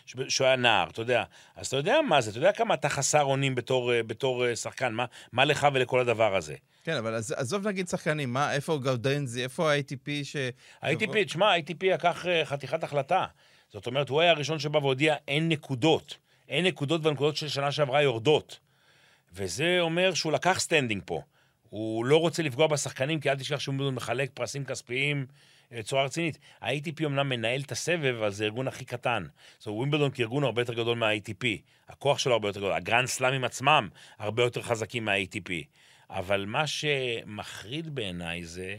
Speaker 2: שהוא היה נער, אתה יודע. אז אתה יודע מה זה, אתה יודע כמה אתה חסר אונים בתור, בתור שחקן, מה, מה לך ולכל הדבר הזה.
Speaker 1: כן, אבל עזוב נגיד שחקנים, מה, איפה גאודנזי, איפה ה-ATP ש...
Speaker 2: ה-ATP, תשמע, ה-ATP לקח חתיכת החלטה. זאת אומרת, הוא היה הראשון שבא והודיע, אין נקודות. אין נקודות והנקודות של שנה שעברה יורדות. וזה אומר שהוא לקח standing פה. הוא לא רוצה לפגוע בשחקנים, כי אל תשכח שהוא מחלק פרסים כספיים בצורה רצינית. ה-ATP אמנם מנהל את הסבב, אבל זה הארגון הכי קטן. זאת אומרת, ווימבלדון כארגון הרבה יותר גדול מה-ATP. הכוח שלו הרבה יותר גדול. הגרנד סלאמים עצמם הרבה יותר חזקים מה-ATP. אבל מה שמחריד בעיניי זה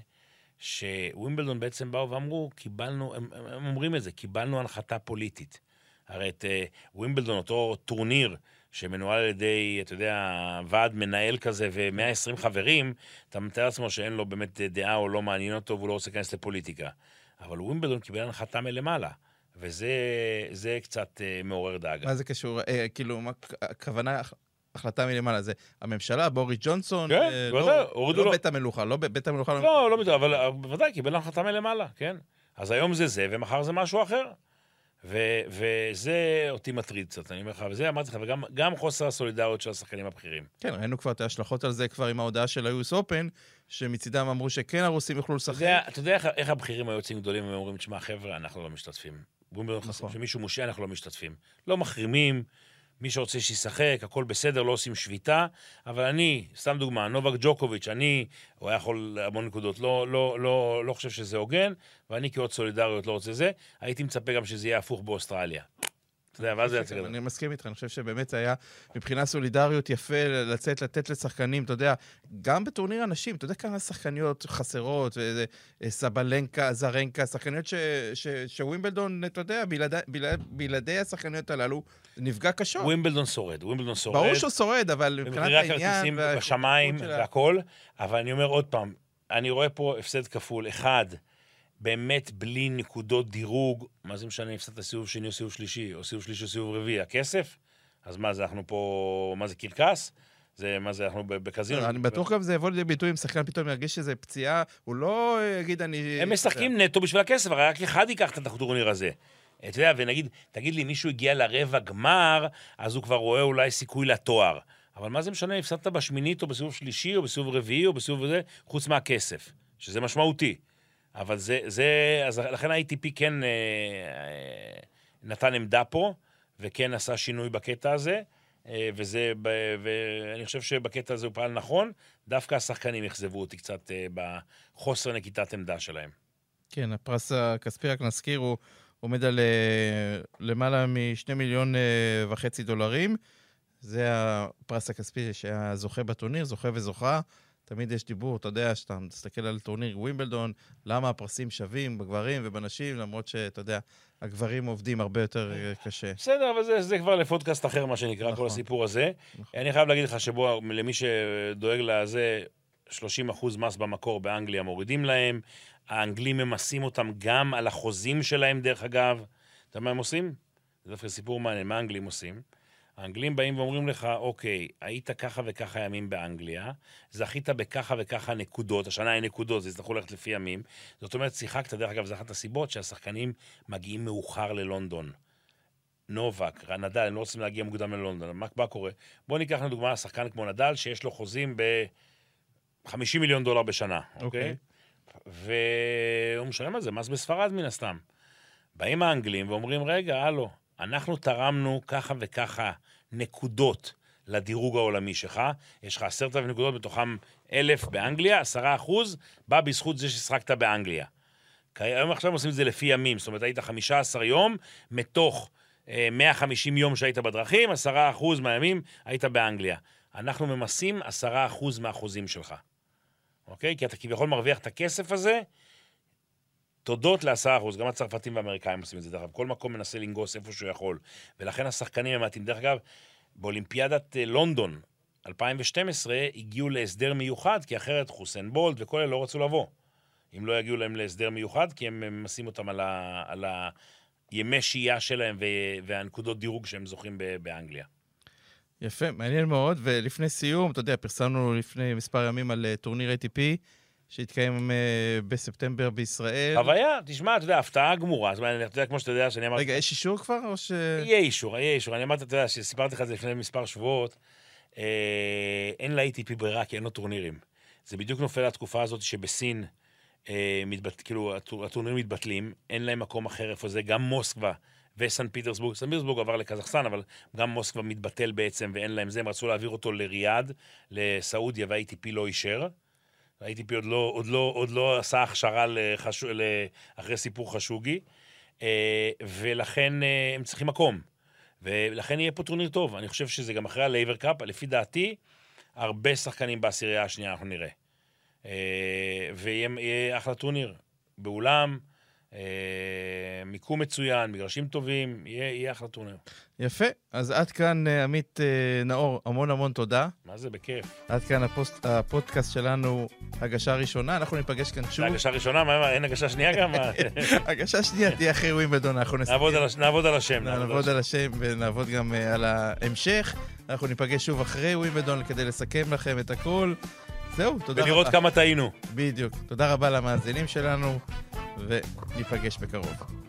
Speaker 2: שווימבלדון בעצם באו ואמרו, קיבלנו, הם, הם אומרים את זה, קיבלנו הנחתה פוליטית. הרי את אה, ווימבלדון, אותו טורניר, שמנוהל על ידי, אתה יודע, ועד מנהל כזה ו-120 חברים, אתה מתאר לעצמו שאין לו באמת דעה או לא מעניין אותו והוא לא רוצה להיכנס לפוליטיקה. אבל ווימבלדון קיבל הנחתה מלמעלה, וזה קצת uh, מעורר דאגה.
Speaker 1: מה זה קשור? אה, כאילו, מה הכוונה? החלטה מלמעלה זה הממשלה, בוריס ג'ונסון,
Speaker 2: כן,
Speaker 1: אה,
Speaker 2: בוודאי,
Speaker 1: לא,
Speaker 2: הורידו
Speaker 1: לא
Speaker 2: לו.
Speaker 1: בית המלוכה, לא בית המלוכה.
Speaker 2: לא, לא בטוח, אבל אה, בוודאי, קיבל החלטה מלמעלה, כן. אז היום זה זה, ומחר זה משהו אחר. ו- וזה אותי מטריד קצת, אני אומר לך, וזה אמרתי לך, וגם גם חוסר הסולידריות של השחקנים הבכירים.
Speaker 1: כן, ראינו כבר את ההשלכות על זה כבר עם ההודעה של ה-US Open, שמצידם אמרו שכן הרוסים יוכלו
Speaker 2: אתה
Speaker 1: לשחק.
Speaker 2: יודע, אתה יודע איך, איך הבכירים היוצאים גדולים, הם אומרים, תשמע, חבר'ה, אנחנו לא משתתפים.
Speaker 1: נכון.
Speaker 2: נכון. כשמישהו מושעה, אנחנו לא משתתפים. לא מחרימים, מי שרוצה שישחק, הכל בסדר, לא עושים שביתה, אבל אני, סתם דוגמה, נובק ג'וקוביץ', אני, הוא היה יכול המון נקודות, לא, לא, לא, לא חושב שזה הוגן, ואני כאות סולידריות לא רוצה זה, הייתי מצפה גם שזה יהיה הפוך באוסטרליה. אתה יודע, ואז זה יצא גדול.
Speaker 1: אני מסכים איתך, אני חושב שבאמת זה היה מבחינה סולידריות יפה לצאת, לתת לשחקנים, אתה יודע, גם בטורניר הנשים, אתה יודע כמה שחקניות חסרות, אה, סבלנקה, זרנקה, שחקניות שווימבלדון, אתה יודע, בלעדי- השחקניות הללו, נפגע קשות.
Speaker 2: ווימבלדון שורד, ווימבלדון שורד.
Speaker 1: ברור שהוא שורד, אבל מבחינת העניין...
Speaker 2: הכרטיסים
Speaker 1: והאיכות
Speaker 2: בשמיים והכל, אבל אני אומר עוד פעם, אני רואה פה הפסד כפול. אחד, באמת בלי נקודות דירוג, מה זה משנה אם הפסדת סיבוב שני או סיבוב שלישי, או סיבוב שלישי או סיבוב רביעי, הכסף? אז מה זה, אנחנו פה, מה זה, קרקס? זה, מה זה, אנחנו בקזינו?
Speaker 1: אני בטוח גם זה יבוא לידי ביטוי אם שחקן פתאום ירגיש שזה פציעה, הוא לא יגיד אני...
Speaker 2: הם משחקים נטו בשביל הכסף, הרי רק אחד ייקח את הטורניר הזה. אתה יודע, ונגיד, תגיד לי, מישהו הגיע לרבע גמר, אז הוא כבר רואה אולי סיכוי לתואר. אבל מה זה משנה אם הפסדת בשמינית או בסיבוב שלישי או בסיבוב רביעי או בסיבוב זה, חוץ מהכסף, שזה משמעותי. אבל זה, זה, אז לכן ה-ATP כן אה, אה, נתן עמדה פה, וכן עשה שינוי בקטע הזה, אה, וזה, ב, ואני חושב שבקטע הזה הוא פעל נכון, דווקא השחקנים אכזבו אותי קצת אה, בחוסר נקיטת עמדה שלהם.
Speaker 1: כן, הפרס הכספי, רק נזכיר, הוא עומד על אה, למעלה משני מיליון אה, וחצי דולרים. זה הפרס הכספי שהיה זוכה בטורניר, זוכה וזוכה. תמיד יש דיבור, אתה יודע, שאתה מסתכל על טורניר ווימבלדון, למה הפרסים שווים בגברים ובנשים, למרות שאתה יודע, הגברים עובדים הרבה יותר אה, קשה.
Speaker 2: בסדר, אבל זה, זה כבר לפודקאסט אחר, מה שנקרא,
Speaker 1: נכון.
Speaker 2: כל הסיפור הזה.
Speaker 1: נכון.
Speaker 2: אני חייב להגיד לך שבו, למי שדואג לזה, 30 אחוז מס במקור באנגליה מורידים להם. האנגלים ממסים אותם גם על החוזים שלהם, דרך אגב. אתה יודע מה הם עושים? זה דווקא סיפור מעניין, מה האנגלים עושים? האנגלים באים ואומרים לך, אוקיי, היית ככה וככה ימים באנגליה, זכית בככה וככה נקודות, השנה אין נקודות, זה יצטרכו ללכת לפי ימים. זאת אומרת, שיחקת, דרך אגב, זו אחת הסיבות שהשחקנים מגיעים מאוחר ללונדון. נובק, נדל, הם לא רוצים להגיע מוקדם ללונדון, מה, מה קורה? בואו ניקח לדוגמה שחקן כמו נדל, שיש לו חוזים ב-50 מיליון דולר בשנה, אוקיי?
Speaker 1: אוקיי.
Speaker 2: והוא משלם על זה מס בספרד מן הסתם. באים האנגלים ואומרים, רגע, הלו, אנחנו תרמנו ככה וככה נקודות לדירוג העולמי שלך, יש לך עשרת אלפים נקודות, בתוכם אלף באנגליה, עשרה אחוז, בא בזכות זה ששחקת באנגליה. היום עכשיו עושים את זה לפי ימים, זאת אומרת, היית 15 יום, מתוך אה, 150 יום שהיית בדרכים, 10% מהימים היית באנגליה. אנחנו ממסים 10% מהחוזים שלך, אוקיי? כי אתה כביכול מרוויח את הכסף הזה, תודות ל-10%, גם הצרפתים והאמריקאים עושים את זה, דרך אגב, כל מקום מנסה לנגוס איפה שהוא יכול. ולכן השחקנים הם מעטים. דרך אגב, באולימפיאדת אה, לונדון 2012 הגיעו להסדר מיוחד, כי אחרת חוסיין בולט וכל אלה לא רצו לבוא. אם לא יגיעו להם להסדר מיוחד, כי הם ממסים אותם על, ה, על הימי שהייה שלהם ו, והנקודות דירוג שהם זוכים ב, באנגליה.
Speaker 1: יפה, מעניין מאוד. ולפני סיום, אתה יודע, פרסמנו לפני מספר ימים על אה, טורניר ATP, שהתקיים אה, בספטמבר בישראל.
Speaker 2: חוויה, תשמע, אתה יודע, הפתעה גמורה. זאת אומרת, אתה יודע, כמו שאתה יודע, שאני אמרתי...
Speaker 1: רגע, יש אישור כבר, או ש...
Speaker 2: יהיה אישור, יהיה אישור. אני אמרתי, אתה יודע, שסיפרתי לך את זה לפני מספר שבועות, אה, אין ל-ATP ברירה, כי אין לו טורנירים. זה בדיוק נופל לתקופה הזאת שבסין, אה, מתבט... כאילו, הטור- הטורנירים מתבטלים, אין להם מקום אחר איפה זה, גם מוסקבה וסן פיטרסבורג. סן פיטרסבורג עבר לקזחסטן, אבל גם מוסקבה מתבטל בעצם ואין להם זה, הם רצו להעביר אותו לריאד, לסעודיה, וה-ATP לא אישר. ה-ATP עוד לא, עוד לא, עוד לא עשה הכשרה לחש... אחרי סיפור חשוגי, אה, ולכן אה, הם צריכים מקום. ולכן יהיה פה טורניר טוב. אני חושב שזה גם אחרי הלייבר קאפ, לפי דעתי, הרבה שחקנים בעשירייה השנייה אנחנו נראה. אה, ויהיה אחלה טורניר. באולם, מיקום מצוין, מגרשים טובים, יהיה, יהיה אחלה טורניר.
Speaker 1: יפה. אז עד כאן, אה, עמית נאור, המון המון תודה.
Speaker 2: מה זה, בכיף.
Speaker 1: עד כאן הפוסט, הפודקאסט שלנו, הגשה ראשונה. אנחנו ניפגש כאן שוב.
Speaker 2: הגשה ראשונה? מה, אין הגשה שנייה גם?
Speaker 1: הגשה שנייה תהיה אחרי ווימבלדון, אנחנו
Speaker 2: נסכם. נעבוד, על, נעבוד על השם.
Speaker 1: נעבוד על השם ונעבוד גם על ההמשך. אנחנו ניפגש שוב אחרי ווימבלדון כדי לסכם לכם את הכל. זהו, תודה
Speaker 2: רבה. ולראות כמה טעינו.
Speaker 1: בדיוק. תודה רבה למאזינים שלנו, וניפגש בקרוב.